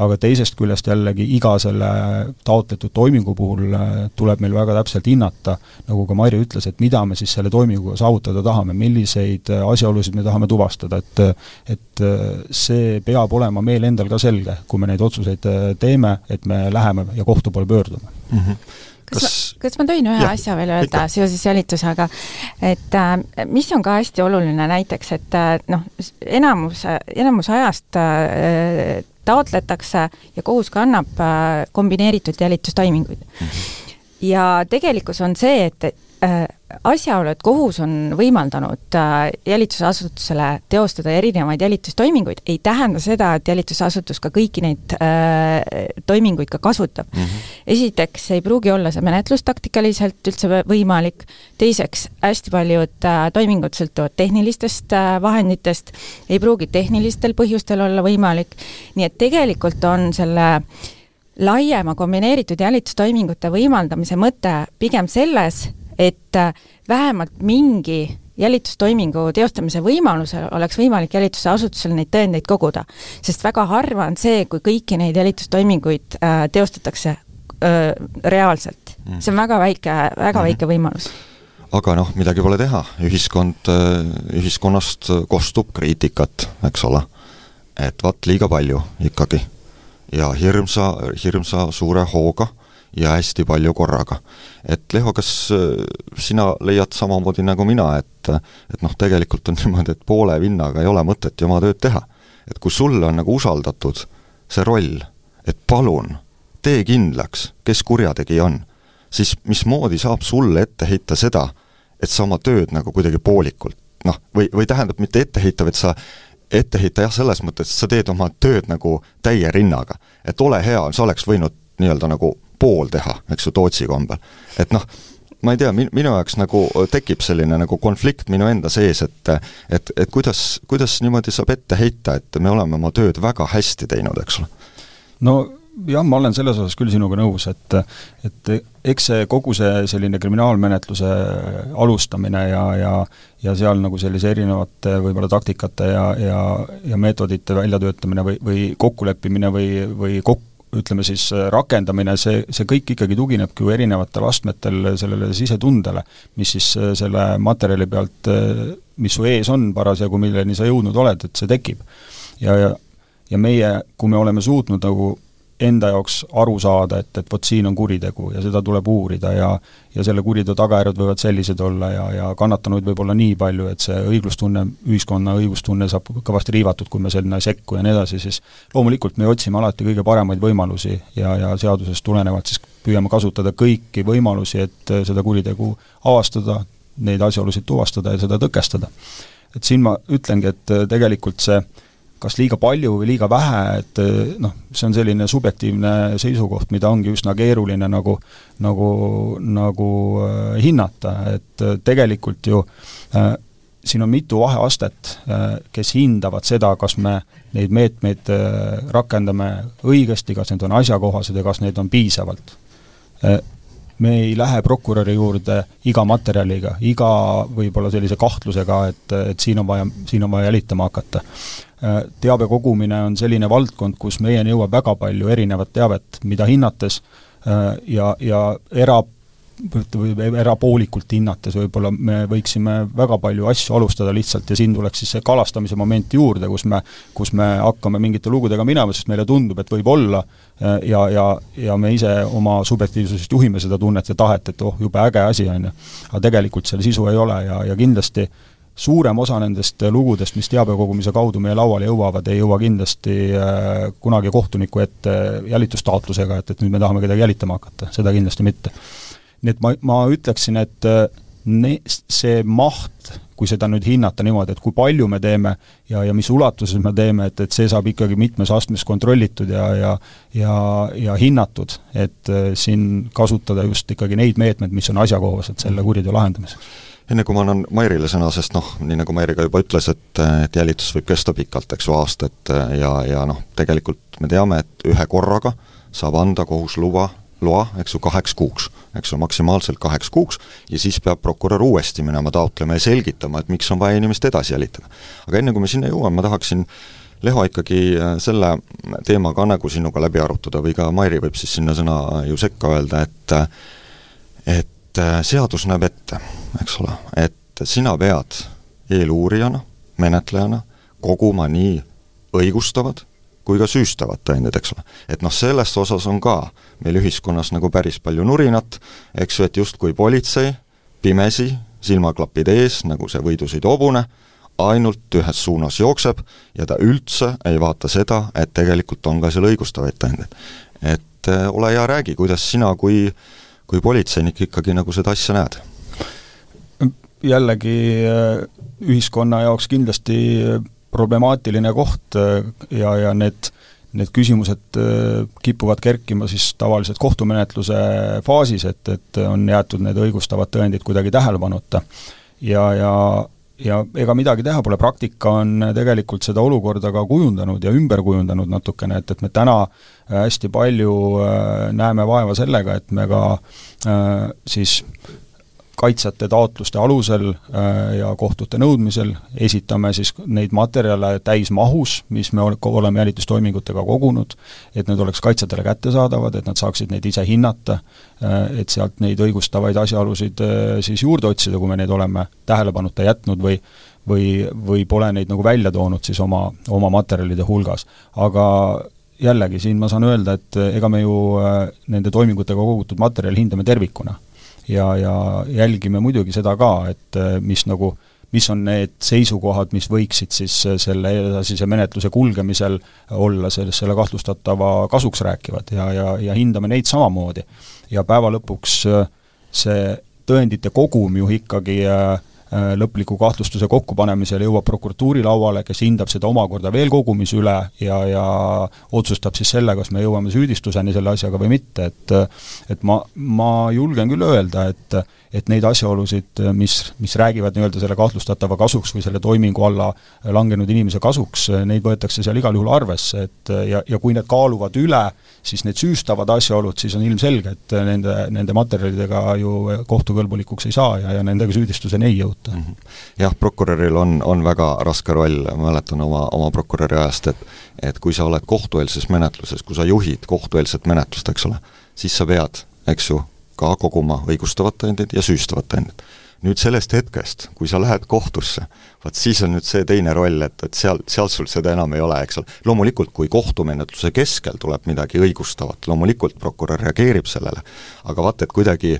aga teisest küljest jällegi iga selle taotletud toimingu puhul äh, tuleb meil väga täpselt hinnata, nagu ka Mairi ütles, et mida me siis selle toiminguga saavutada tahame, milliseid äh, asjaolusid me tahame tuvastada, et et see peab olema meil endal ka selge, kui me neid otsuseid teeme, et me läheme ja kohtu poole pöördume mm. -hmm kas, kas, kas ma tohin ühe ja, asja veel öelda ikka. seoses jälitusega, et äh, mis on ka hästi oluline näiteks, et äh, noh, enamus, enamus ajast äh, taotletakse ja kohus ka annab äh, kombineeritud jälitustoiminguid. -hmm. ja tegelikkus on see, et asjaolu, et kohus on võimaldanud äh, jälitusasutusele teostada erinevaid jälitustoiminguid, ei tähenda seda, et jälitusasutus ka kõiki neid äh, toiminguid ka kasutab mm. -hmm. esiteks ei pruugi olla see menetlustaktikaliselt üldse võimalik, teiseks, hästi paljud äh, toimingud sõltuvad tehnilistest äh, vahenditest, ei pruugi tehnilistel põhjustel olla võimalik, nii et tegelikult on selle laiema kombineeritud jälitustoimingute võimaldamise mõte pigem selles, et äh, vähemalt mingi jälitustoimingu teostamise võimalusel oleks võimalik jälitusasutusel neid tõendeid koguda. sest väga harva on see, kui kõiki neid jälitustoiminguid äh, teostatakse äh, reaalselt mm.. see on väga väike, väga mm. väike võimalus. aga noh, midagi pole teha, ühiskond, äh, ühiskonnast kostub kriitikat, eks ole. et vaat liiga palju ikkagi. ja hirmsa, hirmsa suure hooga ja hästi palju korraga. et Leho, kas äh, sina leiad samamoodi nagu mina, et et noh, tegelikult on niimoodi, et poole vinnaga ei ole mõtet ju oma tööd teha. et kui sulle on nagu usaldatud see roll, et palun, tee kindlaks, kes kurjategija on, siis mismoodi saab sulle ette heita seda, et sa oma tööd nagu kuidagi poolikult noh, või, või tähendab, mitte ette heita, vaid sa ette heita jah, selles mõttes, et sa teed oma tööd nagu täie rinnaga. et ole hea, sa oleks võinud nii-öelda nagu pool teha, eks ju, Tootsi kombel. et noh, ma ei tea, min-, minu jaoks nagu tekib selline nagu konflikt minu enda sees, et et, et kuidas, kuidas niimoodi saab ette heita, et me oleme oma tööd väga hästi teinud, eks ole? no jah, ma olen selles osas küll sinuga nõus, et et eks see kogu see selline kriminaalmenetluse alustamine ja, ja ja seal nagu sellise erinevate võib-olla taktikate ja, ja, ja meetodite väljatöötamine või, või kokkuleppimine või, või kok-, ütleme siis rakendamine, see, see kõik ikkagi tuginebki ju erinevatel astmetel sellele sisetundele, mis siis selle materjali pealt, mis su ees on parasjagu, milleni sa jõudnud oled, et see tekib. ja, ja ja meie, kui me oleme suutnud nagu enda jaoks aru saada, et, et vot siin on kuritegu ja seda tuleb uurida ja ja selle kuriteo tagajärjed võivad sellised olla ja, ja kannatanuid võib olla nii palju, et see õiglustunne, ühiskonna õiglustunne saab kõvasti riivatud, kui me sinna ei sekku ja nii edasi, siis loomulikult me otsime alati kõige paremaid võimalusi ja, ja seadusest tulenevalt siis püüame kasutada kõiki võimalusi, et seda kuritegu avastada, neid asjaolusid tuvastada ja seda tõkestada. et siin ma ütlengi, et tegelikult see kas liiga palju või liiga vähe, et eh, noh, see on selline subjektiivne seisukoht, mida ongi üsna keeruline nagu, nagu, nagu äh, hinnata, et äh, tegelikult ju äh, siin on mitu vaheastet, kes hindavad seda, kas me neid meetmeid rakendame õigesti, kas need on asjakohased ja kas neid on piisavalt me ei lähe prokuröri juurde iga materjaliga, iga võib-olla sellise kahtlusega, et, et siin on vaja, siin on vaja jälitama hakata. Äh, teabe kogumine on selline valdkond, kus meieni jõuab väga palju erinevat teavet, mida hinnates äh, ja, ja era- või erapoolikult hinnates võib-olla me võiksime väga palju asju alustada lihtsalt ja siin tuleks siis see kalastamise moment juurde, kus me, kus me hakkame mingite lugudega minema, sest meile tundub, et võib olla äh, ja, ja, ja me ise oma subjektiivsusest juhime seda tunnet ja tahet, et oh, jube äge asi, on ju. aga tegelikult seal sisu ei ole ja, ja kindlasti suurem osa nendest lugudest, mis teabe kogumise kaudu meie lauale jõuavad, ei jõua kindlasti äh, kunagi kohtuniku ette jälitustaotlusega, et, et nüüd me tahame kedagi jälitama hakata, seda kindlasti mitte. Nii et ma, ma ütleksin, et äh, ne-, see maht, kui seda nüüd hinnata niimoodi, et kui palju me teeme ja, ja mis ulatuses me teeme, et, et see saab ikkagi mitmes astmes kontrollitud ja, ja ja, ja hinnatud, et äh, siin kasutada just ikkagi neid meetmeid, mis on asjakohased selle kuriteo lahendamiseks enne kui ma annan Mairile sõna, sest noh, nii nagu Mairi ka juba ütles, et, et jälitus võib kesta pikalt, eks ju, aastat ja, ja noh, tegelikult me teame, et ühe korraga saab anda kohus luba loa, eks ju, kaheks kuuks, eks ju, maksimaalselt kaheks kuuks, ja siis peab prokurör uuesti minema taotlema ja selgitama, et miks on vaja inimest edasi jälitada. aga enne, kui me sinna jõuame, ma tahaksin Leho ikkagi äh, selle teema ka nagu sinuga läbi arutada või ka Mairi võib siis sinna sõna ju sekka öelda, et et äh, seadus näeb ette, eks ole, et sina pead eeluurijana, menetlejana koguma nii õigustavad kui ka süüstavad tõendid, eks ole. et noh, selles osas on ka meil ühiskonnas nagu päris palju nurinat, eks ju, et justkui politsei pimesi, silmaklapid ees, nagu see võidusõidu hobune, ainult ühes suunas jookseb ja ta üldse ei vaata seda, et tegelikult on ka seal õigustavaid tõendeid. et äh, ole hea, räägi, kuidas sina kui, kui politseinik ikkagi nagu seda asja näed? jällegi äh, ühiskonna jaoks kindlasti problemaatiline koht äh, ja, ja need, need küsimused äh, kipuvad kerkima siis tavaliselt kohtumenetluse faasis, et, et on jäetud need õigustavad tõendid kuidagi tähelepanuta. ja, ja ja ega midagi teha pole, praktika on tegelikult seda olukorda ka kujundanud ja ümber kujundanud natukene, et, et me täna hästi palju näeme vaeva sellega, et me ka äh, siis kaitsjate taotluste alusel äh, ja kohtute nõudmisel esitame siis neid materjale täismahus, mis me oleme jälitustoimingutega kogunud, et need oleks kaitsjatele kättesaadavad, et nad saaksid neid ise hinnata, äh, et sealt neid õigustavaid asjaolusid äh, siis juurde otsida, kui me neid oleme tähelepanuta jätnud või või, või pole neid nagu välja toonud siis oma, oma materjalide hulgas. aga jällegi, siin ma saan öelda, et ega me ju nende toimingutega kogutud materjali hindame tervikuna ja, ja jälgime muidugi seda ka, et äh, mis nagu mis on need seisukohad, mis võiksid siis selle edasise menetluse kulgemisel olla selles, selle kahtlustatava kasuks rääkivad ja, ja, ja hindame neid samamoodi. ja päeva lõpuks see tõendite kogum ju ikkagi äh, Äh, lõpliku kahtlustuse kokkupanemisel jõuab prokuratuuri lauale, kes hindab seda omakorda veel kogumis üle ja, ja otsustab siis selle, kas me jõuame süüdistuseni selle asjaga või mitte, et et ma, ma julgen küll öelda, et et neid asjaolusid, mis, mis räägivad nii-öelda selle kahtlustatava kasuks või selle toimingu alla langenud inimese kasuks, neid võetakse seal igal juhul arvesse, et ja, ja kui need kaaluvad üle, siis need süüstavad asjaolud, siis on ilmselge, et nende, nende materjalidega ju kohtukõlbulikuks ei saa ja, ja nendega süüdistuseni ei jõuta mm. -hmm. jah, prokuröril on, on väga raske roll, mäletan oma, oma prokuröri ajast, et et kui sa oled kohtueelses menetluses, kui sa juhid kohtueelset menetlust, eks ole, siis sa pead, eks ju, ka koguma õigustavat tõendit ja süüstavat tõendit. nüüd sellest hetkest, kui sa lähed kohtusse, vaat siis on nüüd see teine roll, et, et seal, seal sul seda enam ei ole, eks ole. loomulikult, kui kohtumenetluse keskel tuleb midagi õigustavat, loomulikult prokurör reageerib sellele, aga vaata, et kuidagi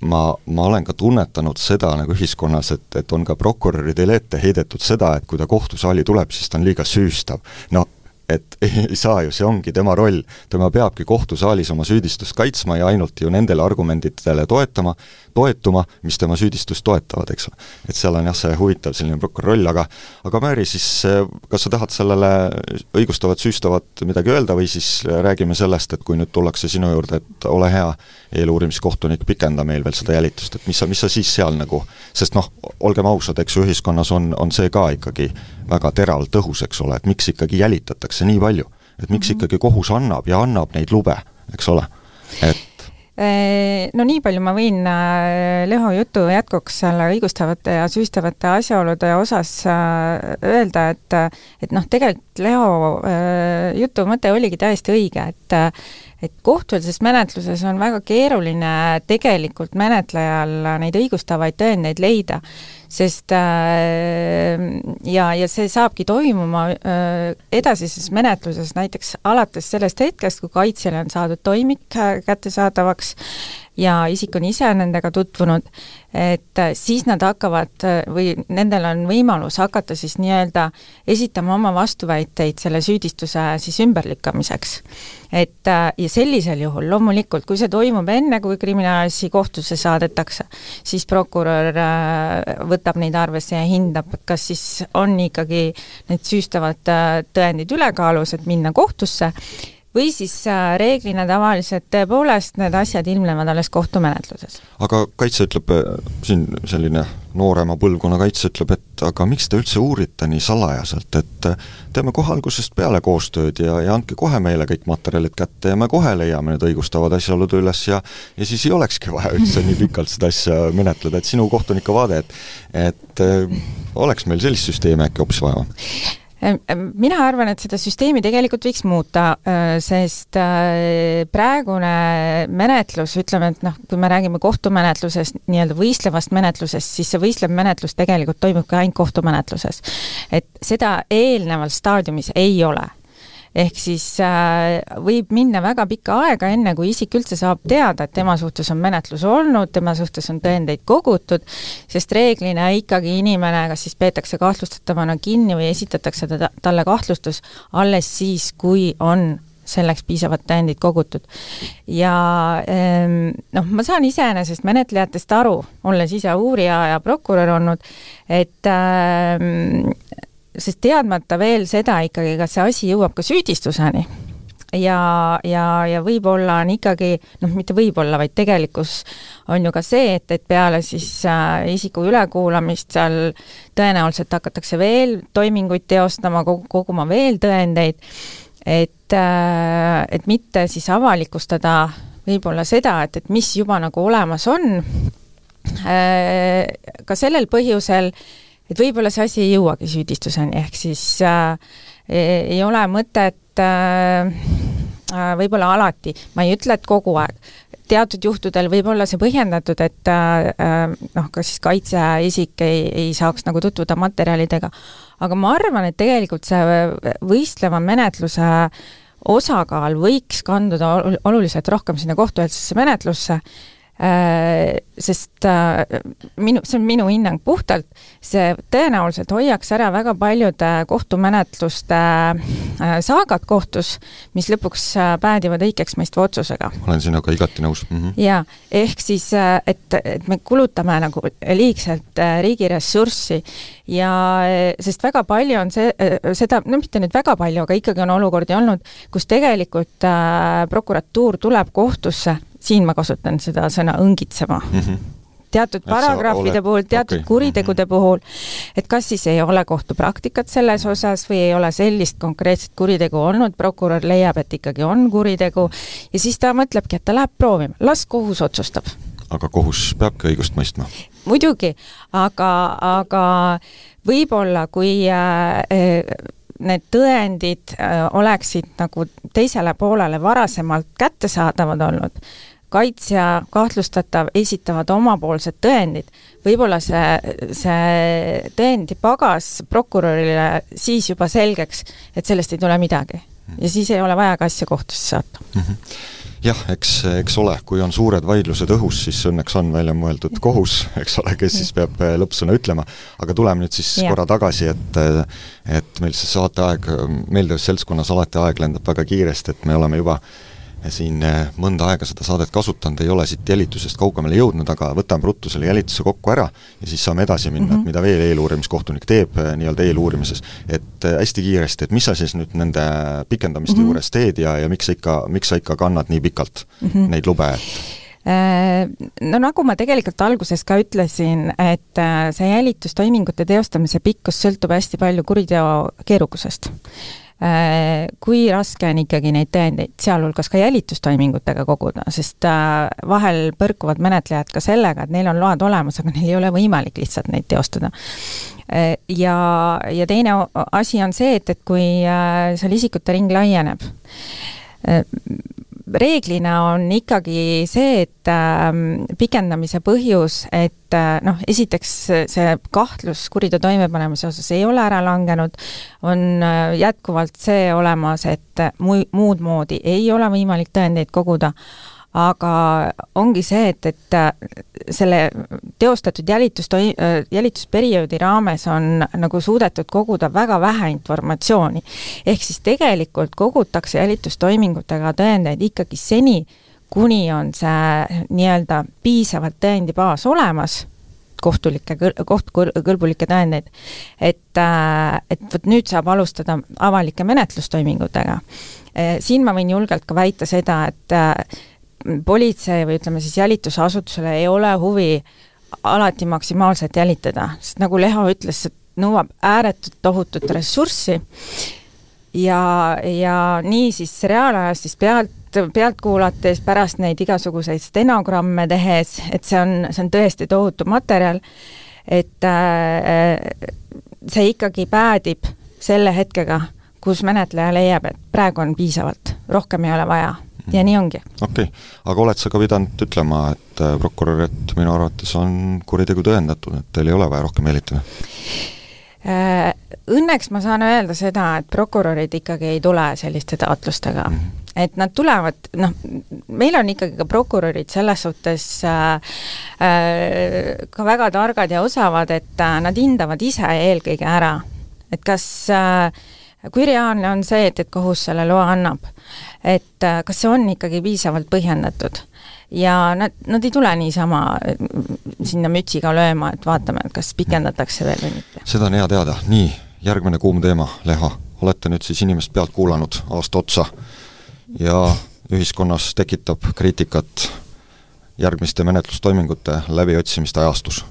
ma, ma olen ka tunnetanud seda nagu ühiskonnas, et, et on ka prokuröridele ette heidetud seda, et kui ta kohtusaali tuleb, siis ta on liiga süüstav. no et ei saa ju, see ongi tema roll, tema peabki kohtusaalis oma süüdistust kaitsma ja ainult ju nendele argumentidele toetama, toetuma, mis tema süüdistust toetavad, eks ole. et seal on jah, see huvitav selline prokurör roll, aga aga Määri, siis kas sa tahad sellele õigustavat, süüstavat midagi öelda või siis räägime sellest, et kui nüüd tullakse sinu juurde, et ole hea, eeluurimiskohtunik, pikenda meil veel seda jälitust, et mis sa, mis sa siis seal nagu, sest noh, olgem ausad, eks ju, ühiskonnas on, on see ka ikkagi väga terav tõhus, eks ole, et miks ikkagi jälitatakse nii palju. et miks mm -hmm. ikkagi kohus annab ja annab neid lube, eks ole, et no nii palju ma võin äh, Leho jutu jätkuks selle õigustavate ja süüstavate asjaolude osas äh, öelda, et et noh, tegelikult Leho äh, jutu mõte oligi täiesti õige, et et kohtuelises menetluses on väga keeruline tegelikult menetlejal neid õigustavaid tõendeid leida sest äh, ja, ja see saabki toimuma äh, edasises menetluses näiteks alates sellest hetkest, kui kaitsjale on saadud toimik kättesaadavaks ja isik on ise nendega tutvunud, et äh, siis nad hakkavad või nendel on võimalus hakata siis nii-öelda esitama oma vastuväiteid selle süüdistuse siis ümberlükkamiseks. et äh, ja sellisel juhul loomulikult, kui see toimub enne, kui kriminaalasi kohtusse saadetakse, siis prokurör äh, võtab neid arvesse ja hindab, kas siis on ikkagi need süüstavad tõendid ülekaalus, et minna kohtusse või siis äh, reeglina tavaliselt tõepoolest need asjad ilmnevad alles kohtumenetluses. aga kaitse ütleb, äh, siin selline noorema põlvkonna kaitse ütleb, et aga miks te üldse uurite nii salajaselt, et äh, teeme kohe algusest peale koostööd ja, ja andke kohe meile kõik materjalid kätte ja me kohe leiame need õigustavad asjaolud üles ja ja siis ei olekski vaja üldse nii pikalt seda asja menetleda, et sinu kohtuniku vaade, et et oleks meil sellist süsteemi äkki hoopis vaja? Mina arvan, et seda süsteemi tegelikult võiks muuta, äh, sest äh, praegune menetlus, ütleme, et noh, kui me räägime kohtumenetlusest, nii-öelda võistlevast menetlusest, siis see võistlev menetlus tegelikult toimubki ainult kohtumenetluses. et seda eelneval staadiumis ei ole ehk siis äh, võib minna väga pikka aega, enne kui isik üldse saab teada, et tema suhtes on menetlus olnud, tema suhtes on tõendeid kogutud, sest reeglina ikkagi inimene kas siis peetakse kahtlustatavana kinni või esitatakse ta, talle kahtlustus alles siis, kui on selleks piisavad tõendid kogutud. ja ehm, noh, ma saan iseenesest menetlejatest aru, olles ise uurija ja prokurör olnud, et äh, sest teadmata veel seda ikkagi, kas see asi jõuab ka süüdistuseni. Ja, ja, ja võib-olla on ikkagi, noh, mitte võib-olla, vaid tegelikkus on ju ka see, et, et peale siis äh, isiku ülekuulamist seal tõenäoliselt hakatakse veel toiminguid teostama, koguma veel tõendeid, et äh,, et mitte siis avalikustada võib-olla seda, et, et mis juba nagu olemas on. Äh,, ka sellel põhjusel, et võib-olla see asi ei jõuagi süüdistuseni, ehk siis äh, ei ole mõtet äh, äh, võib-olla alati, ma ei ütle, et kogu aeg, teatud juhtudel võib olla see põhjendatud, et äh, äh noh, kas siis kaitseisik ei, ei saaks nagu tutvuda materjalidega, aga ma arvan, et tegelikult see võistleva menetluse osakaal võiks kanduda oluliselt rohkem sinna kohtueelsesse menetlusse sest äh, minu, see on minu hinnang puhtalt, see tõenäoliselt hoiaks ära väga paljude kohtumenetluste äh, saagad kohtus, mis lõpuks päädivad õigeksmõistva otsusega. olen sinuga igati nõus mm. -hmm. jaa, ehk siis, et, et me kulutame nagu liigselt riigi ressurssi ja sest väga palju on see, seda, no mitte nüüd väga palju, aga ikkagi on olukordi olnud, kus tegelikult äh, prokuratuur tuleb kohtusse siin ma kasutan seda sõna õngitsema mm. -hmm teatud paragrahvide puhul, teatud okay. kuritegude mhm. puhul, et kas siis ei ole kohtupraktikat selles osas või ei ole sellist konkreetset kuritegu olnud, prokurör leiab, et ikkagi on kuritegu ja siis ta mõtlebki, et ta läheb proovima, las kohus otsustab. aga kohus peabki õigust mõistma? muidugi, aga, aga võib-olla kui äh, need tõendid äh, oleksid nagu teisele poolele varasemalt kättesaadavad olnud, kaitsja, kahtlustatav esitavad omapoolsed tõendid, võib-olla see, see tõendipagas prokurörile siis juba selgeks, et sellest ei tule midagi. ja siis ei ole vaja ka asja kohtusse saata. Mm. -hmm jah, eks, eks ole, kui on suured vaidlused õhus, siis õnneks on välja mõeldud kohus, eks ole, kes siis peab äh, lõppsõna ütlema, aga tuleme nüüd siis ja. korra tagasi, et äh, et meil see saateaeg, meeldivas seltskonnas alati aeg lendab väga kiiresti, et me oleme juba siin eh, mõnda aega seda saadet kasutanud, ei ole siit jälitusest kaugemale jõudnud, aga võtame ruttu selle jälituse kokku ära ja siis saame edasi minna mm, -hmm. et mhm. mida veel eeluurimiskohtunik teeb eh, nii-öelda eeluurimises. et eh, hästi kiiresti, et mis sa siis nüüd nende pikendamiste mm -hmm. juures teed ja, ja miks sa ikka, miks sa ikka kannad nii pikalt mm -hmm. neid lube, äh, No nagu ma tegelikult alguses ka ütlesin, et äh, see jälitustoimingute teostamise pikkus sõltub hästi palju kuriteo keerukusest Äh, kui raske on ikkagi neid tõendeid, sealhulgas ka jälitustoimingutega koguda, sest äh, vahel põrkuvad menetlejad ka sellega, et neil on load olemas, aga neil ei ole võimalik lihtsalt neid teostada. Äh, ja, ja teine asi on see, et, et kui seal isikute ring laieneb, reeglina on ikkagi see, et äh, pikendamise põhjus, et äh, noh, esiteks see kahtlus kuriteo toimepanemise osas ei ole ära langenud, on äh, jätkuvalt see olemas, et muu, muud moodi ei ole võimalik tõendeid koguda aga ongi see, et, et äh, selle teostatud jälitustoi-, äh, jälitusperioodi raames on nagu suudetud koguda väga vähe informatsiooni. ehk siis tegelikult kogutakse jälitustoimingutega tõendeid ikkagi seni, kuni on see nii-öelda piisavalt tõendibaas olemas, kohtulikke, kohtukõlbulikke tõendeid, et, äh, et vot nüüd saab alustada avalike menetlustoimingutega. siin ma võin julgelt ka väita seda, et politsei või ütleme siis jälitusasutusele ei ole huvi alati maksimaalselt jälitada, sest nagu Leho ütles, see nõuab ääretult tohutut ressurssi ja, ja nii siis reaalajas siis pealt, pealt kuulates, pärast neid igasuguseid stenogramme tehes, et see on, see on tõesti tohutu materjal, et äh, see ikkagi päädib selle hetkega, kus menetleja leiab, et praegu on piisavalt, rohkem ei ole vaja ja nii ongi. okei okay., aga oled sa ka pidanud ütlema, et äh, prokurör, et minu arvates on kuritegu tõendatud, et teil ei ole vaja rohkem jälitada? Äh, õnneks ma saan öelda seda, et prokurörid ikkagi ei tule selliste taotlustega mm. -hmm et nad tulevad, noh, meil on ikkagi ka prokurörid selles suhtes äh, äh, ka väga targad ja osavad, et äh, nad hindavad ise eelkõige ära, et kas äh, kui reaalne on see, et, et kohus selle loa annab et äh, kas see on ikkagi piisavalt põhjendatud. ja nad, nad ei tule niisama äh, sinna mütsiga lööma, et vaatame, et kas pikendatakse veel või mitte. seda on hea teada, nii, järgmine kuum teema, Leha, olete nüüd siis inimest pealt kuulanud aasta otsa ja ühiskonnas tekitab kriitikat järgmiste menetlustoimingute läbiotsimiste ajastus.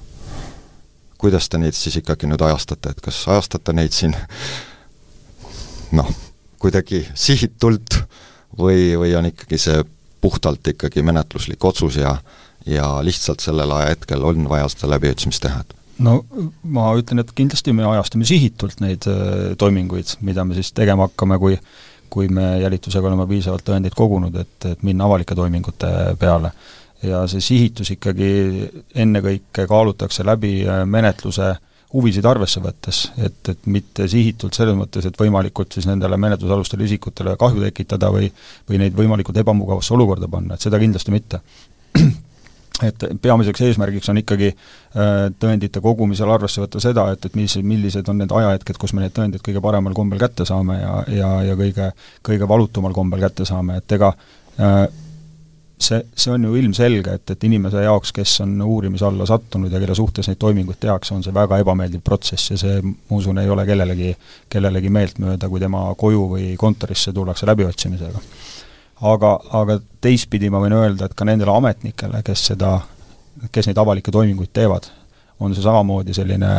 kuidas te neid siis ikkagi nüüd ajastate, et kas ajastate neid siin noh, kuidagi sihitult või, või on ikkagi see puhtalt ikkagi menetluslik otsus ja ja lihtsalt sellel ajahetkel on vaja seda läbiotsimist teha, et no ma ütlen, et kindlasti me ajastame sihitult neid äh, toiminguid, mida me siis tegema hakkame, kui kui me jälitusega oleme piisavalt tõendeid kogunud, et, et minna avalike toimingute peale. ja see sihitus ikkagi ennekõike kaalutakse läbi äh, menetluse äh, huvisid arvesse võttes, et, et mitte sihitult selles mõttes, et võimalikult siis nendele menetlusalustele isikutele kahju tekitada või või neid võimalikult ebamugavasse olukorda panna, et seda kindlasti mitte. et peamiseks eesmärgiks on ikkagi äh, tõendite kogumisel arvesse võtta seda, et, et mis, millised on need ajahetked, kus me neid tõendeid kõige paremal kombel kätte saame ja, ja, ja kõige, kõige valutumal kombel kätte saame, et ega äh, see, see on ju ilmselge, et, et inimese jaoks, kes on uurimise alla sattunud ja kelle suhtes neid toiminguid tehakse, on see väga ebameeldiv protsess ja see, ma usun, ei ole kellelegi, kellelegi meeltmööda, kui tema koju või kontorisse tullakse läbiotsimisega. Aga, aga teistpidi ma võin öelda, et ka nendele ametnikele, kes seda, kes neid avalikke toiminguid teevad, on see samamoodi selline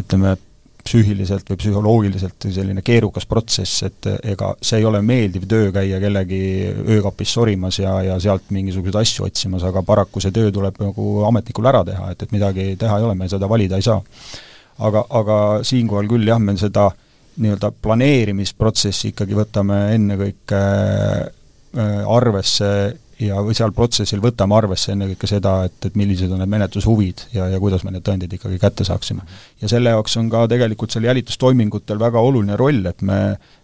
ütleme, psüühiliselt või psühholoogiliselt selline keerukas protsess, et ega see ei ole meeldiv töö käia kellegi öökapis sorimas ja, ja sealt mingisuguseid asju otsimas, aga paraku see töö tuleb nagu ametnikul ära teha, et, et midagi teha ei ole, me seda valida ei saa. aga, aga siinkohal küll jah, me seda nii-öelda planeerimisprotsessi ikkagi võtame ennekõike Äh, arvesse ja, seal protsessil võtame arvesse ennekõike seda, et, et millised on need menetlushuvid ja, ja kuidas me need tõendid ikkagi kätte saaksime. ja selle jaoks on ka tegelikult seal jälitustoimingutel väga oluline roll, et me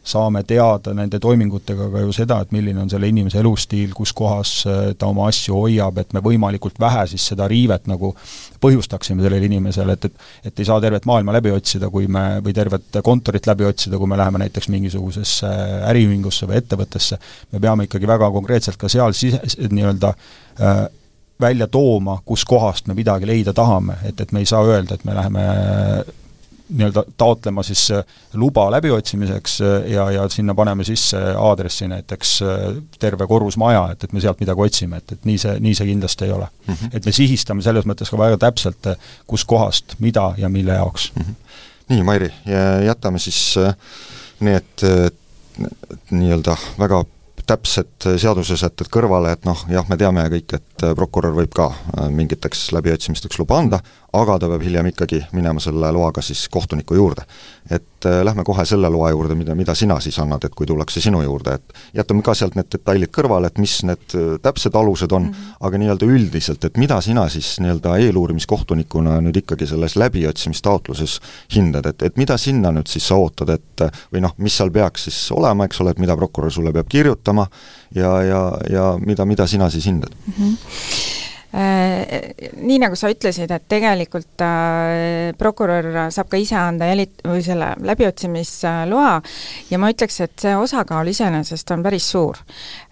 saame teada nende toimingutega ka ju seda, et milline on selle inimese elustiil, kus kohas äh, ta oma asju hoiab, et me võimalikult vähe siis seda riivet nagu põhjustaksime sellele inimesele, et, et et ei saa tervet maailma läbi otsida, kui me, või tervet kontorit läbi otsida, kui me läheme näiteks mingisugusesse äriühingusse või ettevõttesse, me peame ikkagi väga konkreetselt ka seal sise, nii-öelda äh, välja tooma, kuskohast me midagi leida tahame, et, et me ei saa öelda, et me läheme nii-öelda taotlema siis äh, luba läbiotsimiseks äh, ja, ja sinna paneme sisse aadressi näiteks äh, terve korrusmaja, et, et me sealt midagi otsime, et, et nii see, nii see kindlasti ei ole mm. -hmm. et me sihistame selles mõttes ka väga täpselt, kuskohast, mida ja mille jaoks mm. -hmm. nii, Mairi, jätame siis need nii-öelda väga täpsed seadusesätted kõrvale, et noh, jah, me teame kõik, et prokurör võib ka mingiteks läbiotsimisteks luba anda, aga ta peab hiljem ikkagi minema selle loaga siis kohtuniku juurde. et äh, lähme kohe selle loa juurde, mida, mida sina siis annad, et kui tullakse sinu juurde, et jätame ka sealt need detailid kõrvale, et mis need äh, täpsed alused on mm, -hmm. aga nii-öelda üldiselt, et mida sina siis nii-öelda eeluurimiskohtunikuna nüüd ikkagi selles läbiotsimistaotluses hindad, et, et mida sinna nüüd siis sa ootad, et või noh, mis seal peaks siis olema, eks ole, et mida prokurör sulle peab kirjutama ja, ja, ja mida, mida sina siis hindad mm? -hmm Äh, nii nagu sa ütlesid, et tegelikult äh, prokurör saab ka ise anda jälit- või selle läbiotsimisloa ja ma ütleks, et see osakaal iseenesest on päris suur.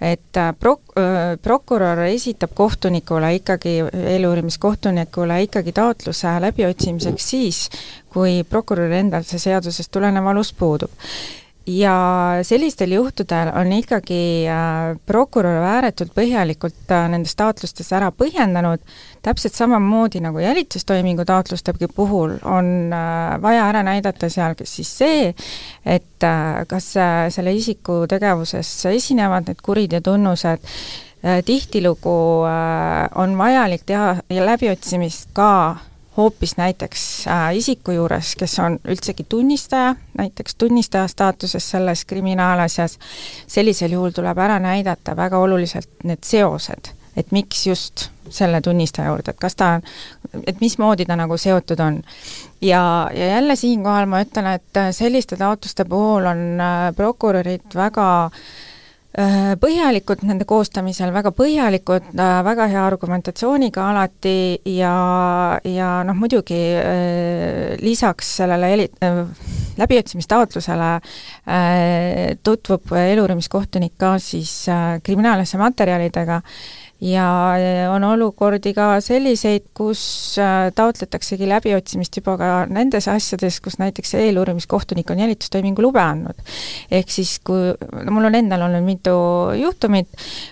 et äh, prok-, prokurör esitab kohtunikule ikkagi, eeluurimiskohtunikule ikkagi taotluse läbiotsimiseks siis, kui prokuröri endal see seadusest tulenev alus puudub ja sellistel juhtudel on ikkagi äh, prokurör ääretult põhjalikult äh, nendes taotlustes ära põhjendanud, täpselt samamoodi nagu jälitustoimingu taotlustegi puhul on äh, vaja ära näidata seal kas siis see, et kas selle isiku tegevuses esinevad need kuriteotunnused, tihtilugu on vajalik teha läbiotsimist ka hoopis näiteks äh, isiku juures, kes on üldsegi tunnistaja, näiteks tunnistaja staatuses selles kriminaalasjas, sellisel juhul tuleb ära näidata väga oluliselt need seosed, et miks just selle tunnistaja juurde, et kas ta et mismoodi ta nagu seotud on. ja, ja jälle siinkohal ma ütlen, et selliste taotluste puhul on äh, prokurörid väga Äh, põhjalikud nende koostamisel, väga põhjalikud, äh, väga hea argumentatsiooniga alati ja, ja noh, muidugi äh, lisaks sellele eli-, läbiotsimistaotlusele tutvub eluurimiskohtunik ka siis kriminaalasja materjalidega ja on olukordi ka selliseid, kus äh, taotletaksegi läbiotsimist juba ka nendes asjades, kus näiteks eeluurimiskohtunik on jälitustoimingu lube andnud. ehk siis kui, no mul on endal olnud mitu juhtumit,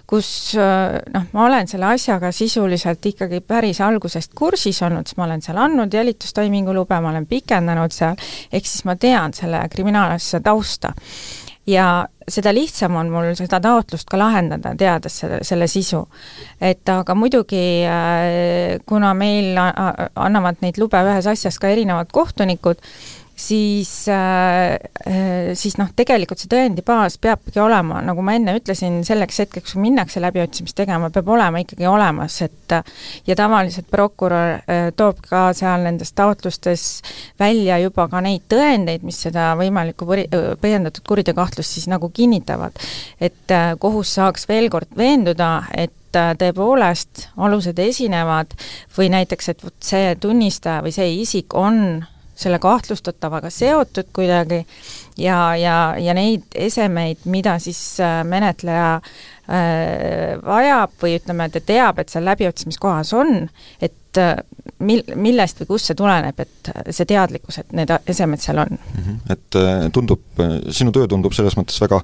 kus äh, noh, ma olen selle asjaga sisuliselt ikkagi päris algusest kursis olnud, siis ma olen seal andnud jälitustoimingu lube, ma olen pikendanud seal, ehk siis ma tean selle kriminaalasja tausta ja seda lihtsam on mul seda taotlust ka lahendada, teades selle, selle sisu. et aga muidugi, äh, kuna meil annavad neid lube ühes asjas ka erinevad kohtunikud, siis, äh, äh, siis noh, tegelikult see tõendibaas peabki olema, nagu ma enne ütlesin, selleks hetkeks, kui minnakse läbiotsimist tegema, peab olema ikkagi olemas, et ja tavaliselt prokurör äh, toob ka seal nendes taotlustes välja juba ka neid tõendeid, mis seda võimalikku põri-, põhjendatud kuriteokahtlust siis nagu kinnitavad. et kohus saaks veel kord veenduda, et äh, tõepoolest alused esinevad või näiteks, et vot see tunnistaja või see isik on selle kahtlustatavaga seotud kuidagi ja, ja, ja neid esemeid, mida siis äh, menetleja äh, vajab või ütleme, ta teab, et seal läbiotsimiskohas on, et äh, mil-, millest või kust see tuleneb, et see teadlikkus, et need esemed seal on mm? -hmm. Et tundub, sinu töö tundub selles mõttes väga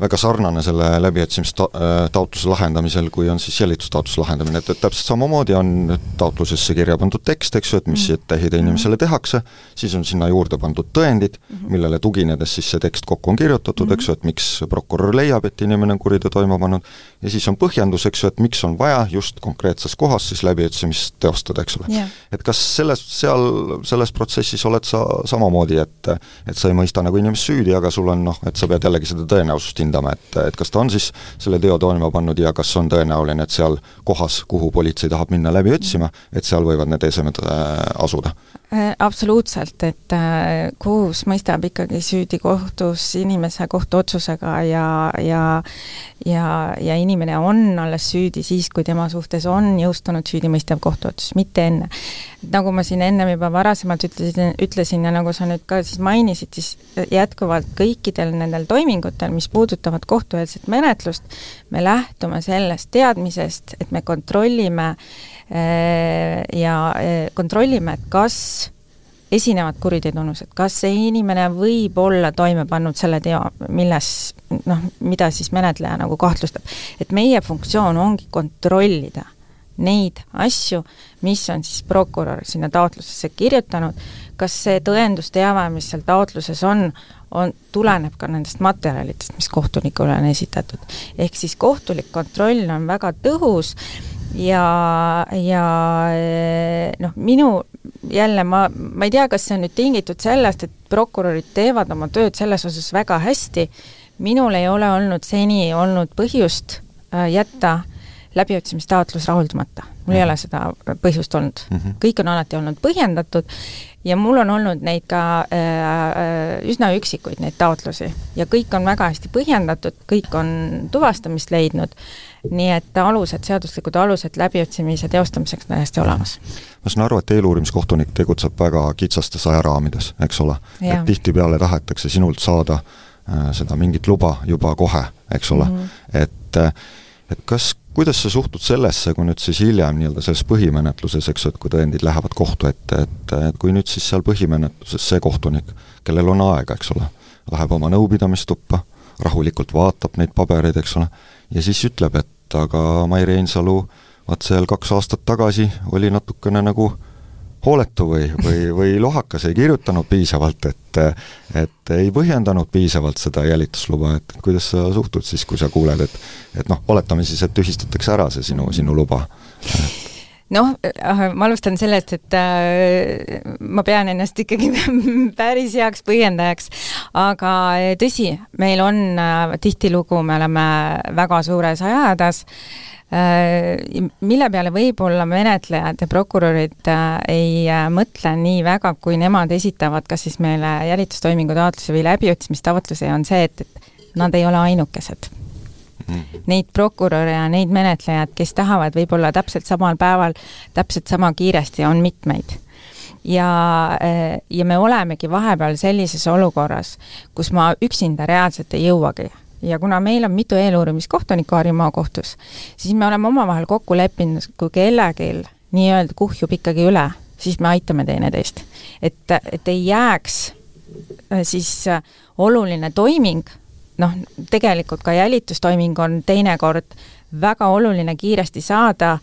väga sarnane selle läbiotsimistaotluse äh, lahendamisel, kui on siis jälitustaotluse lahendamine, et, et täpselt samamoodi on taotlusesse kirja pandud tekst, eks ju, et mis mm. etteheide inimesele tehakse, siis on sinna juurde pandud tõendid -hmm. millele tuginedes siis see tekst kokku on kirjutatud eks ju, et miks prokurör leiab, et inimene on kuriteo toime pannud, ja siis on põhjendus, eks ju, et miks on vaja just konkreetses kohas siis läbiotsimist teostada, eks ole. Yeah.. et kas selles, seal, selles protsessis oled sa samamoodi, et et sa ei mõista nagu inimest süüdi, aga sul on noh, et sa pead jällegi seda tõenäosust hindama, hindama, et, et kas ta on siis selle teo toime pannud ja kas on tõenäoline, et seal kohas, kuhu politsei tahab minna läbi otsima, et seal võivad need esemed äh, asuda? Äh, absoluutselt, et äh, kohus mõistab ikkagi süüdi kohtus inimese kohtuotsusega ja, ja ja, ja inimene on alles süüdi siis, kui tema suhtes on jõustunud süüdimõistev kohtuotsus, mitte enne. nagu ma siin ennem juba varasemalt ütlesin, ütlesin ja nagu sa nüüd ka siis mainisid, siis jätkuvalt kõikidel nendel toimingutel, mis puudutavad kohtueelset menetlust, me lähtume sellest teadmisest, et me kontrollime äh, ja äh, kontrollime, et kas esinevad kuriteotunnused, kas see inimene võib olla toime pannud selle teo, milles noh, mida siis menetleja nagu kahtlustab. et meie funktsioon ongi kontrollida neid asju, mis on siis prokurör sinna taotlusesse kirjutanud, kas see tõendusteave, mis seal taotluses on, on, tuleneb ka nendest materjalidest, mis kohtunikule on esitatud. ehk siis kohtulik kontroll on väga tõhus ja, ja eh, noh, minu jälle ma, ma ei tea, kas see on nüüd tingitud sellest, et prokurörid teevad oma tööd selles osas väga hästi, minul ei ole olnud seni olnud põhjust äh, jätta läbiotsimistaotlus rahuldamata. mul ei ole seda põhjust olnud mm. -hmm. kõik on alati olnud põhjendatud ja mul on olnud neid ka äh, äh, üsna üksikuid, neid taotlusi. ja kõik on väga hästi põhjendatud, kõik on tuvastamist leidnud nii et alused, seaduslikud alused läbiotsimise teostamiseks on täiesti olemas. ma saan aru, et eeluurimiskohtunik tegutseb väga kitsastes ajaraamides, eks ole? et tihtipeale tahetakse sinult saada äh, seda mingit luba juba kohe, eks ole mm, -hmm. et äh, et kas, kuidas sa suhtud sellesse, kui nüüd siis hiljem nii-öelda selles põhimenetluses, eks ju, et kui tõendid lähevad kohtu ette, et, et kui nüüd siis seal põhimenetluses see kohtunik, kellel on aega, eks ole, läheb oma nõupidamistuppa, rahulikult vaatab neid pabereid, eks ole, ja siis ütleb, et aga Mai Reinsalu vaat seal kaks aastat tagasi oli natukene nagu hooletu või, või, või lohakas, ei kirjutanud piisavalt, et et ei põhjendanud piisavalt seda jälitusluba, et kuidas sa suhtud siis, kui sa kuuled, et et noh, oletame siis, et tühistatakse ära see sinu, sinu luba noh, ma alustan sellest, et äh, ma pean ennast ikkagi päris heaks põhjendajaks, aga äh, tõsi, meil on äh, tihtilugu, me oleme väga suures ajahädas äh,, mille peale võib-olla menetlejad ja prokurörid äh, ei äh, mõtle nii väga, kui nemad esitavad kas siis meile jälitustoimingu taotluse või läbiotsimistaotluse, on see, et, et nad ei ole ainukesed. Neid prokuröre ja neid menetlejaid, kes tahavad võib-olla täpselt samal päeval, täpselt sama kiiresti, on mitmeid ja, eh, ja me olemegi vahepeal sellises olukorras, kus ma üksinda reaalselt ei jõuagi. ja kuna meil on mitu eeluurimiskohtunikku Harju maakohtus, siis me oleme omavahel kokku leppinud, kui kellelgi nii-öelda kuhjub ikkagi üle, siis me aitame teineteist. et, et ei jääks eh, siis eh, oluline toiming noh, tegelikult ka jälitustoiming on teinekord väga oluline kiiresti saada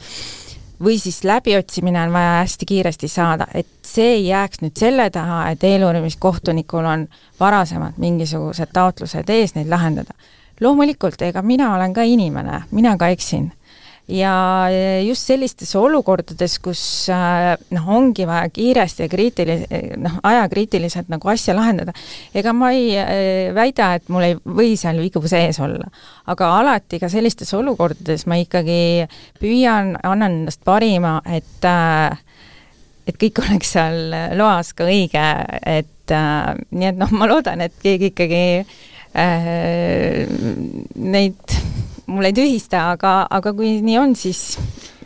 või siis läbiotsimine on vaja hästi kiiresti saada, et see ei jääks nüüd selle taha, et eeluurimiskohtunikul on varasemalt mingisugused taotlused ees neid lahendada. loomulikult, ega mina olen ka inimene, mina ka eksin ja just sellistes olukordades, kus äh, noh, ongi vaja kiiresti ja kriitilis-, noh, ajakriitiliselt nagu asja lahendada, ega ma ei äh, väida, et mul ei või seal vigu sees olla. aga alati ka sellistes olukordades ma ikkagi püüan, annan endast parima, et äh, et kõik oleks seal loas ka õige, et nii et noh, ma loodan, et keegi ikkagi äh, neid mul ei tühista, aga, aga kui nii on, siis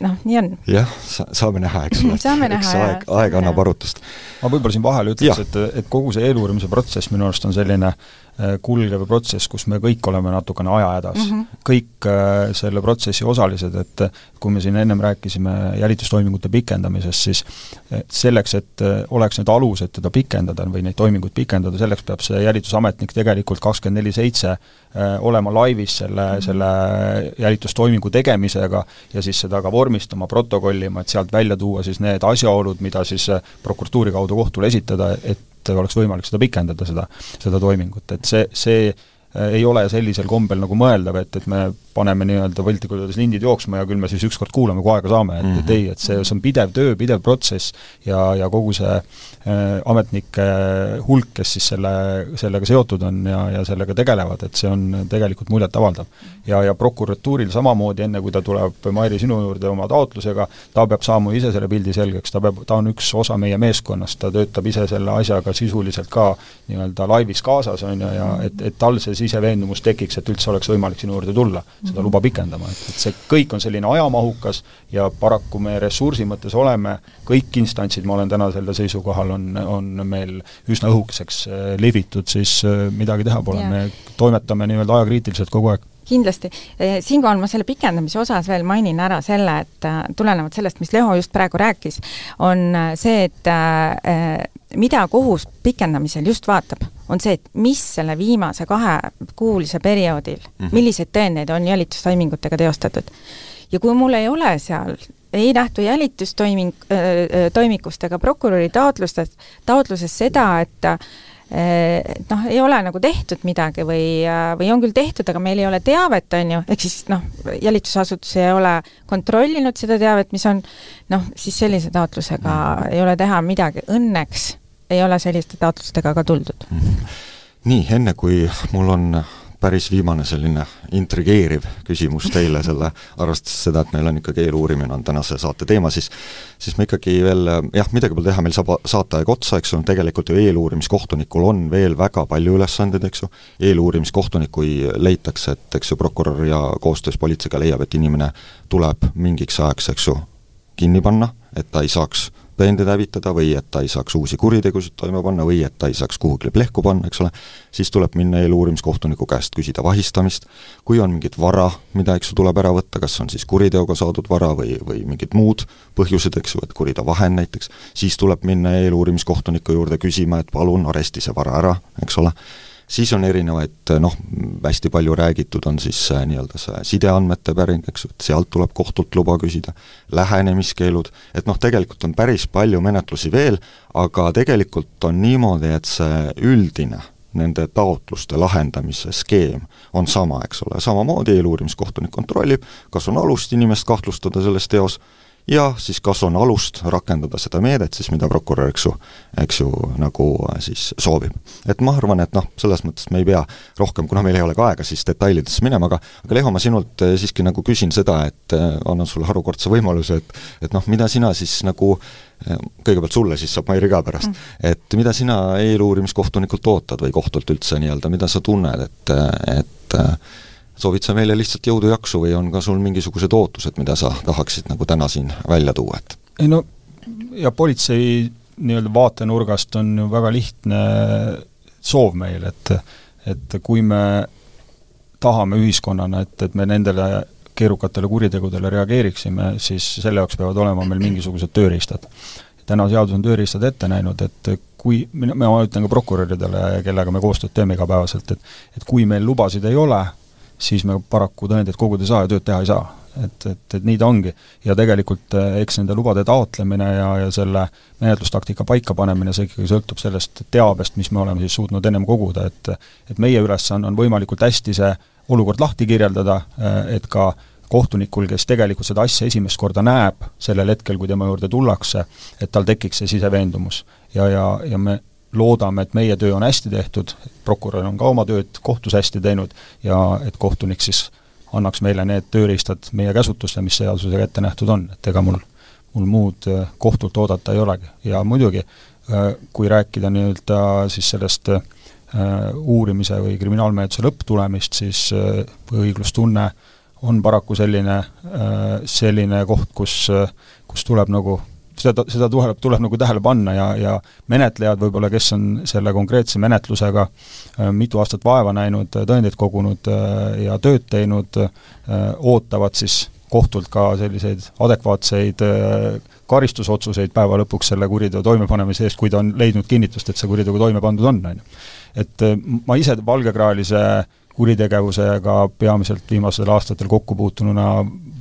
noh, nii on. jah, saame näha, eks ole. saame näha, jah. aeg, aeg annab arutust. ma võib-olla siin vahele ütleks, et, et kogu see eeluurimise protsess minu arust on selline äh, kulgev protsess, kus me kõik oleme natukene ajahädas mm. -hmm. kõik äh, selle protsessi osalised, et kui me siin ennem rääkisime jälitustoimingute pikendamisest, siis selleks, et oleks need alused teda pikendada või neid toiminguid pikendada, selleks peab see jälitusametnik tegelikult kakskümmend neli seitse olema laivis selle mm, -hmm. selle jälitustoimingu tegemisega ja siis seda ka vormistama, protokollima, et sealt välja tuua siis need asjaolud, mida siis prokuratuuri kaudu kohtule esitada, et oleks võimalik seda pikendada, seda, seda toimingut, et see, see ei ole sellisel kombel nagu mõeldav, et, et me paneme nii-öelda piltlikult öeldes lindid jooksma ja küll me siis ükskord kuulame, kui aega saame, et mm, -hmm. et ei, et see, see on pidev töö, pidev protsess ja, ja kogu see äh, ametnike hulk, kes siis selle, sellega seotud on ja, ja sellega tegelevad, et see on tegelikult muljetavaldav. ja, ja prokuratuuril samamoodi, enne kui ta tuleb, Mairi, sinu juurde oma taotlusega, ta peab saama ise selle pildi selgeks, ta peab, ta on üks osa meie meeskonnast, ta töötab ise selle asjaga sisuliselt ka nii-öelda laivis kaasas, on ju, ja et, et tal see siseveendumus tekiks, et üldse oleks võimalik sinu juurde tulla seda luba pikendama, et, et see kõik on selline ajamahukas ja paraku me ressursi mõttes oleme, kõik instantsid, ma olen täna selle seisukohal, on, on meil üsna õhukeseks äh, lihvitud, siis äh, midagi teha pole, me toimetame nii-öelda ajakriitiliselt kogu aeg kindlasti. Eh, siinkohal ma selle pikendamise osas veel mainin ära selle, et äh, tulenevalt sellest, mis Leho just praegu rääkis, on see, et mida kohus pikendamisel just vaatab, on see, et mis selle viimase kahekuulise perioodil mm, -hmm. milliseid tõendeid on jälitustoimingutega teostatud. ja kui mul ei ole seal ei nähtu jälitustoiming, toimikust ega prokuröri taotlustest, taotluses seda, et noh, ei ole nagu tehtud midagi või, või on küll tehtud, aga meil ei ole teavet, on ju, ehk siis noh, jälitusasutus ei ole kontrollinud seda teavet, mis on noh, siis sellise taotlusega mm. ei ole teha midagi, õnneks ei ole selliste taotlustega ka tuldud mm. -hmm. nii, enne kui mul on päris viimane selline intrigeeriv küsimus teile selle, arvestades seda, et meil on ikkagi eeluurimine on tänase saate teema, siis siis ma ikkagi veel jah, midagi pole teha, meil saab saateaeg otsa, eks ju, tegelikult ju eeluurimiskohtunikul on veel väga palju ülesandeid, eks ju, eeluurimiskohtunik, kui leitakse, et eks ju, prokurör ja koostöös politseiga leiab, et inimene tuleb mingiks ajaks, eks ju, kinni panna, et ta ei saaks tõendeid hävitada või et ta ei saaks uusi kuritegusid toime panna või et ta ei saaks kuhugi plehku panna, eks ole, siis tuleb minna eeluurimiskohtuniku käest küsida vahistamist, kui on mingit vara, mida, eks ju, tuleb ära võtta, kas on siis kuriteoga saadud vara või, või mingid muud põhjused, eks ju, et kuriteovahend näiteks, siis tuleb minna eeluurimiskohtuniku juurde küsima, et palun aresti see vara ära, eks ole siis on erinevaid noh, hästi palju räägitud on siis nii-öelda see sideandmete päring, eks ju, et sealt tuleb kohtult luba küsida, lähenemiskeelud, et noh, tegelikult on päris palju menetlusi veel, aga tegelikult on niimoodi, et see üldine nende taotluste lahendamise skeem on sama, eks ole, samamoodi eeluurimiskohtunik kontrollib, kas on alust inimest kahtlustada selles teos, ja siis kas on alust rakendada seda meedet siis, mida prokurör, eks ju, eks ju, nagu äh, siis soovib. et ma arvan, et noh, selles mõttes me ei pea rohkem, kuna meil ei ole ka aega, siis detailidesse minema, aga aga Leho, ma sinult äh, siiski nagu küsin seda, et äh, annan sulle harukordse võimaluse, et et noh, mida sina siis nagu kõigepealt sulle, siis saab Mairi ka pärast mm., et mida sina eeluurimiskohtunikult ootad või kohtult üldse nii-öelda, mida sa tunned, et, et soovid sa meile lihtsalt jõudu-jaksu või on ka sul mingisugused ootused, mida sa tahaksid nagu täna siin välja tuua, et? ei no ja politsei nii-öelda vaatenurgast on ju väga lihtne soov meil, et et kui me tahame ühiskonnana, et, et me nendele keerukatele kuritegudele reageeriksime, siis selle jaoks peavad olema meil mingisugused tööriistad. täna seadus on tööriistad ette näinud, et kui, ma ütlen ka prokuröridele, kellega me koostööd teeme igapäevaselt, et et kui meil lubasid ei ole, siis me paraku tõendeid koguda ei saa ja tööd teha ei saa. et, et, et nii ta ongi. ja tegelikult eh, eks nende lubade taotlemine ja, ja selle menetlustaktika paikapanemine, see ikkagi sõltub sellest teabest, mis me oleme siis suutnud ennem koguda, et et meie ülesanne on võimalikult hästi see olukord lahti kirjeldada, eh, et ka kohtunikul, kes tegelikult seda asja esimest korda näeb, sellel hetkel, kui tema juurde tullakse, et tal tekiks see siseveendumus. ja, ja, ja me loodame, et meie töö on hästi tehtud, prokurör on ka oma tööd kohtus hästi teinud ja et kohtunik siis annaks meile need tööriistad meie käsutusse, mis seadusega ette nähtud on, et ega mul, mul muud äh, kohtult oodata ei olegi. ja muidugi, äh, kui rääkida nii-öelda siis sellest äh, uurimise või kriminaalmenetluse lõpptulemist, siis õiglustunne on paraku selline, selline koht, kus, kus tuleb nagu seda, seda tuleb, tuleb nagu tähele panna ja, ja menetlejad võib-olla, kes on selle konkreetse menetlusega äh, mitu aastat vaeva näinud, tõendeid kogunud äh, ja tööd teinud, äh, ootavad siis kohtult ka selliseid adekvaatseid karistusotsuseid päeva lõpuks selle kuriteo toimepanemise eest, kui ta on leidnud kinnitust, et see kuritegu toime pandud on, on ju. et ma ise valgekraelise kuritegevusega peamiselt viimastel aastatel kokku puutununa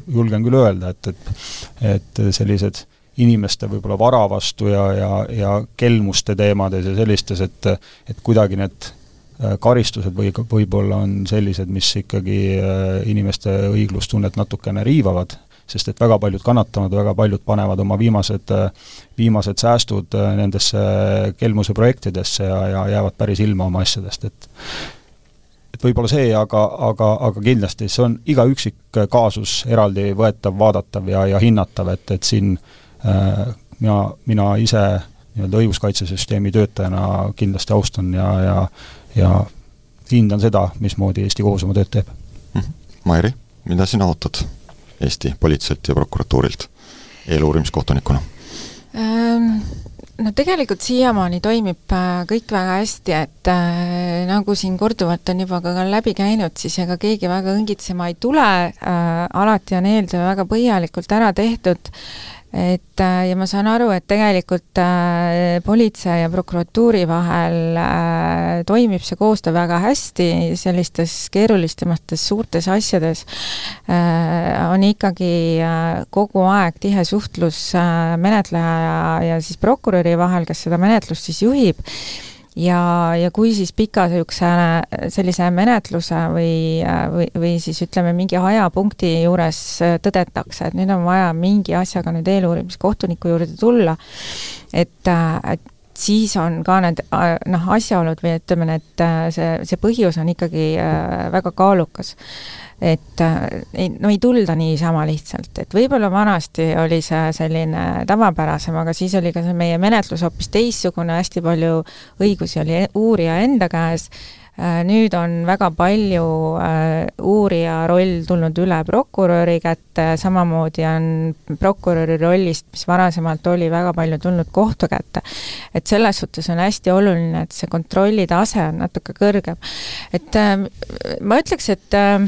julgen küll öelda, et, et et sellised inimeste võib-olla vara vastu ja, ja, ja kelmuste teemades ja sellistes, et et kuidagi need äh, karistused või võib-olla on sellised, mis ikkagi äh, inimeste õiglustunnet natukene riivavad, sest et väga paljud kannatavad, väga paljud panevad oma viimased, äh, viimased säästud nendesse kelmuse projektidesse ja, ja jäävad päris ilma oma asjadest, et et võib-olla see, aga, aga, aga kindlasti see on iga üksik kaasus eraldi võetav, vaadatav ja, ja hinnatav, et, et siin Äh, mina, mina ise nii-öelda õiguskaitsesüsteemi töötajana kindlasti austan ja, ja ja hindan seda, mismoodi Eesti kohus oma tööd teeb. -hmm. Mairi, mida sina ootad Eesti politseilt ja prokuratuurilt eeluurimiskohtunikuna ähm,? No tegelikult siiamaani toimib äh, kõik väga hästi, et äh, nagu siin korduvalt on juba ka läbi käinud, siis ega keegi väga õngitsema ei tule äh,, alati on eeltöö väga põhjalikult ära tehtud et äh, ja ma saan aru, et tegelikult äh, politsei ja prokuratuuri vahel äh, toimib see koostöö väga hästi, sellistes keerulistemates suurtes asjades. Äh, on ikkagi äh, kogu aeg tihe suhtlus äh, menetleja ja, ja siis prokuröri vahel, kes seda menetlust siis juhib ja, ja kui siis pika niisuguse sellise menetluse või, või, või siis ütleme, mingi ajapunkti juures tõdetakse, et nüüd on vaja mingi asjaga nüüd eeluurimiskohtuniku juurde tulla, et, et siis on ka need noh, asjaolud või ütleme, need see, see põhjus on ikkagi väga kaalukas. Et äh, ei, no ei tulda niisama lihtsalt, et võib-olla vanasti oli see selline tavapärasem, aga siis oli ka see meie menetlus hoopis teistsugune, hästi palju õigusi oli uurija enda käes, äh, nüüd on väga palju äh, uurija roll tulnud üle prokuröri kätte, samamoodi on prokuröri rollist, mis varasemalt oli, väga palju tulnud kohtu kätte. et selles suhtes on hästi oluline, et see kontrolli tase on natuke kõrgem. et ma ütleks, et Äh,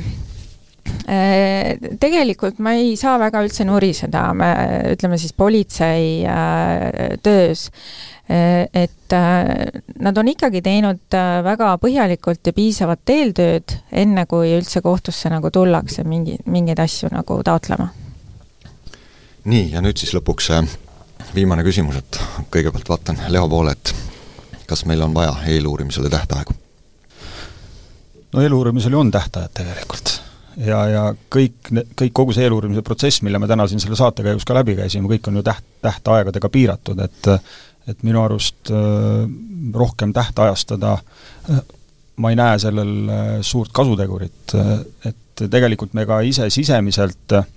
tegelikult ma ei saa väga üldse nuriseda, ütleme siis politsei äh, töös, äh, et nad on ikkagi teinud väga põhjalikult ja piisavat eeltööd, enne kui üldse kohtusse nagu tullakse mingi, mingeid asju nagu taotlema. nii, ja nüüd siis lõpuks viimane küsimus, et kõigepealt vaatan Leo poole, et kas meil on vaja eeluurimisele tähtaegu? no eeluurimisel ju on tähtajad tegelikult ja, ja kõik, kõik, kogu see eeluurimise protsess, mille me täna siin selle saate käigus ka läbi käisime, kõik on ju täht, tähtaegadega piiratud, et et minu arust äh, rohkem tähtajastada äh, ma ei näe sellel äh, suurt kasutegurit, et tegelikult me ka ise sisemiselt äh,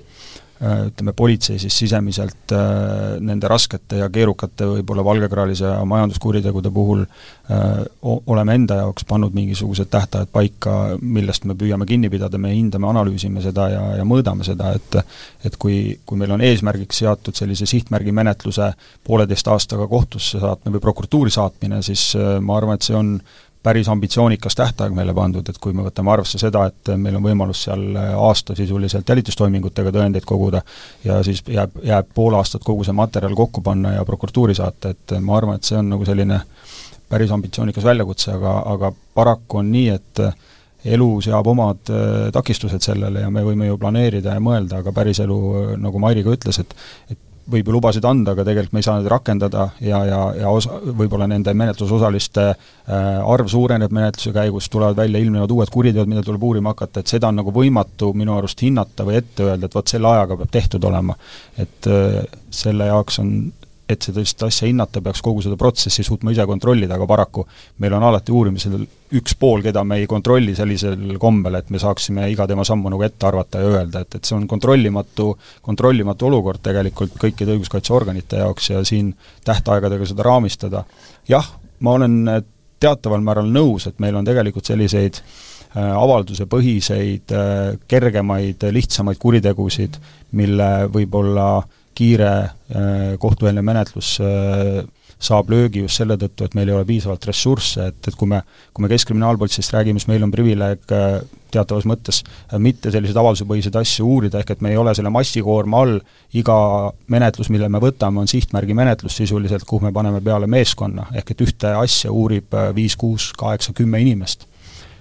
ütleme, politsei siis sisemiselt äh, nende raskete ja keerukate võib-olla valgekraalise ja majanduskuritegude puhul äh, oleme enda jaoks pannud mingisugused tähtajad paika, millest me püüame kinni pidada, me hindame, analüüsime seda ja, ja mõõdame seda, et et kui, kui meil on eesmärgiks seatud sellise sihtmärgi menetluse pooleteist aastaga kohtusse saatmine või prokuratuuri saatmine, siis ma arvan, et see on päris ambitsioonikas tähtaeg meile pandud, et kui me võtame arvesse seda, et meil on võimalus seal aasta sisuliselt jälitustoimingutega tõendeid koguda ja siis jääb, jääb pool aastat kogu see materjal kokku panna ja prokuratuuri saata, et ma arvan, et see on nagu selline päris ambitsioonikas väljakutse, aga, aga paraku on nii, et elu seab omad äh, takistused sellele ja me võime ju planeerida ja mõelda, aga päriselu, nagu Mairi ka ütles, et et võib ju lubasid anda, aga tegelikult me ei saa neid rakendada ja, ja, ja osa, võib-olla nende menetlusosaliste äh, arv suureneb menetluse käigus, tulevad välja, ilmnevad uued kuriteod, mida tuleb uurima hakata, et seda on nagu võimatu minu arust hinnata või ette öelda, et vot selle ajaga peab tehtud olema. et äh, selle jaoks on et sellist asja hinnata, peaks kogu seda protsessi suutma ise kontrollida, aga paraku meil on alati uurimisel üks pool, keda me ei kontrolli sellisel kombel, et me saaksime iga tema sammu nagu ette arvata ja öelda, et, et see on kontrollimatu, kontrollimatu olukord tegelikult kõikide õiguskaitseorganite jaoks ja siin tähtaegadega seda raamistada, jah, ma olen teataval määral nõus, et meil on tegelikult selliseid avaldusepõhiseid, kergemaid, lihtsamaid kuritegusid, mille võib-olla kiire kohtueelne menetlus saab löögi just selle tõttu, et meil ei ole piisavalt ressursse, et, et kui me, kui me Keskkriminaalpolitseist räägime, siis meil on privileeg äh, teatavas mõttes äh, mitte selliseid avaldusepõhiseid asju uurida, ehk et me ei ole selle massikoorma all, iga menetlus, mille me võtame, on sihtmärgi menetlus sisuliselt, kuhu me paneme peale meeskonna, ehk et ühte asja uurib äh, viis, kuus, kaheksa, kümme inimest. Äh,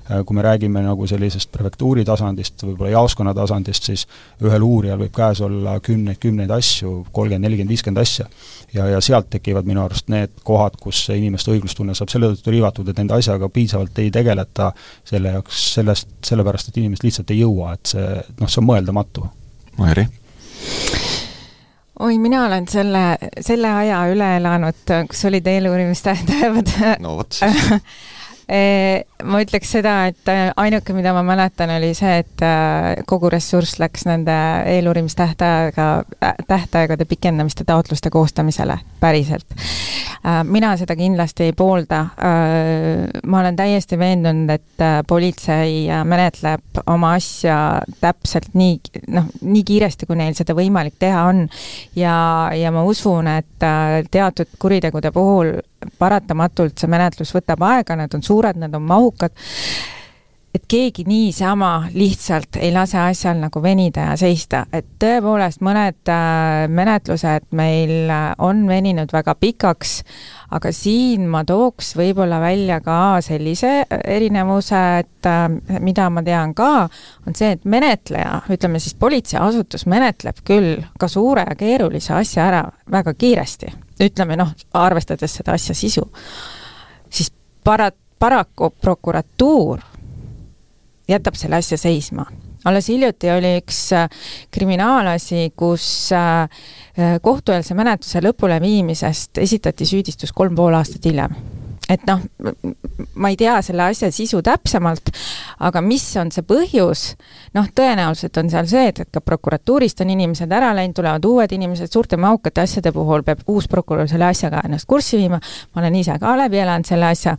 kui me räägime nagu sellisest prefektuuri tasandist, võib-olla jaoskonna tasandist, siis ühel uurijal võib käes olla kümneid, kümneid asju, kolmkümmend, nelikümmend, viiskümmend asja. ja, ja sealt tekivad minu arust need kohad, kus inimeste õiglustunne saab selle tõttu riivatud, et nende asjaga piisavalt ei tegeleta selle jaoks, sellest, sellepärast et inimesed lihtsalt ei jõua, et see noh, see on mõeldamatu. Mairi? oi, mina olen selle, selle aja üle elanud, kus olid eeluurimistähtajad. no vot siis ma ütleks seda, et äh, ainuke, mida ma mäletan, oli see, et äh, kogu ressurss läks nende eeluurimistähtaega, äh, tähtaegade pikendamiste taotluste koostamisele, päriselt. mina seda kindlasti ei poolda. ma olen täiesti veendunud, et politsei menetleb oma asja täpselt nii, noh, nii kiiresti, kui neil seda võimalik teha on. ja, ja ma usun, et teatud kuritegude puhul paratamatult see menetlus võtab aega, need on suured, need on mahukad, et keegi niisama lihtsalt ei lase asjal nagu venida ja seista, et tõepoolest mõned äh, menetlused meil äh, on veninud väga pikaks, aga siin ma tooks võib-olla välja ka sellise erinevuse, et äh, mida ma tean ka, on see, et menetleja, ütleme siis politseiasutus menetleb küll ka suure ja keerulise asja ära väga kiiresti ütleme noh, arvestades seda asja sisu, siis para-, paraku prokuratuur jätab selle asja seisma. alles hiljuti oli üks äh, kriminaalasi, kus äh, kohtueelse menetluse lõpuleviimisest esitati süüdistus kolm pool aastat hiljem et noh, ma ei tea selle asja sisu täpsemalt, aga mis on see põhjus, noh, tõenäoliselt on seal see, et, et ka prokuratuurist on inimesed ära läinud, tulevad uued inimesed, suurte mahukate asjade puhul peab uus prokurör selle asjaga ennast kurssi viima, ma olen ise ka läbi elanud selle asja,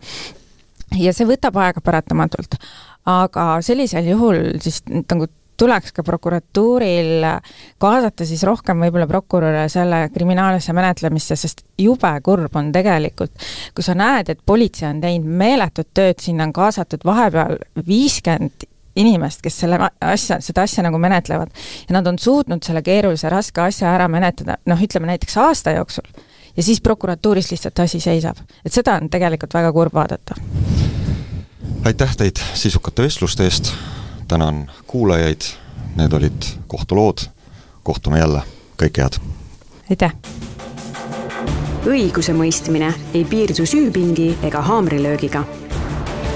ja see võtab aega paratamatult. aga sellisel juhul siis nagu tuleks ka prokuratuuril kaasata siis rohkem võib-olla prokuröre selle kriminaalasja menetlemisse, sest jube kurb on tegelikult, kui sa näed, et politsei on teinud meeletut tööd, sinna on kaasatud vahepeal viiskümmend inimest, kes selle asja, seda asja nagu menetlevad. ja nad on suutnud selle keerulise, raske asja ära menetleda, noh, ütleme näiteks aasta jooksul. ja siis prokuratuuris lihtsalt asi seisab. et seda on tegelikult väga kurb vaadata. aitäh teid sisukate vestluste eest tänan kuulajaid, need olid kohtulood, kohtume jälle, kõike head! aitäh! õigusemõistmine ei piirdu süüpingi ega haamrilöögiga.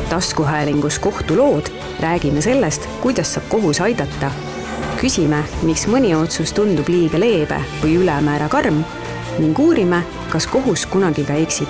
taskuhäälingus Kohtulood räägime sellest, kuidas saab kohus aidata. küsime, miks mõni otsus tundub liiga leebe või ülemäära karm ning uurime, kas kohus kunagi ka eksib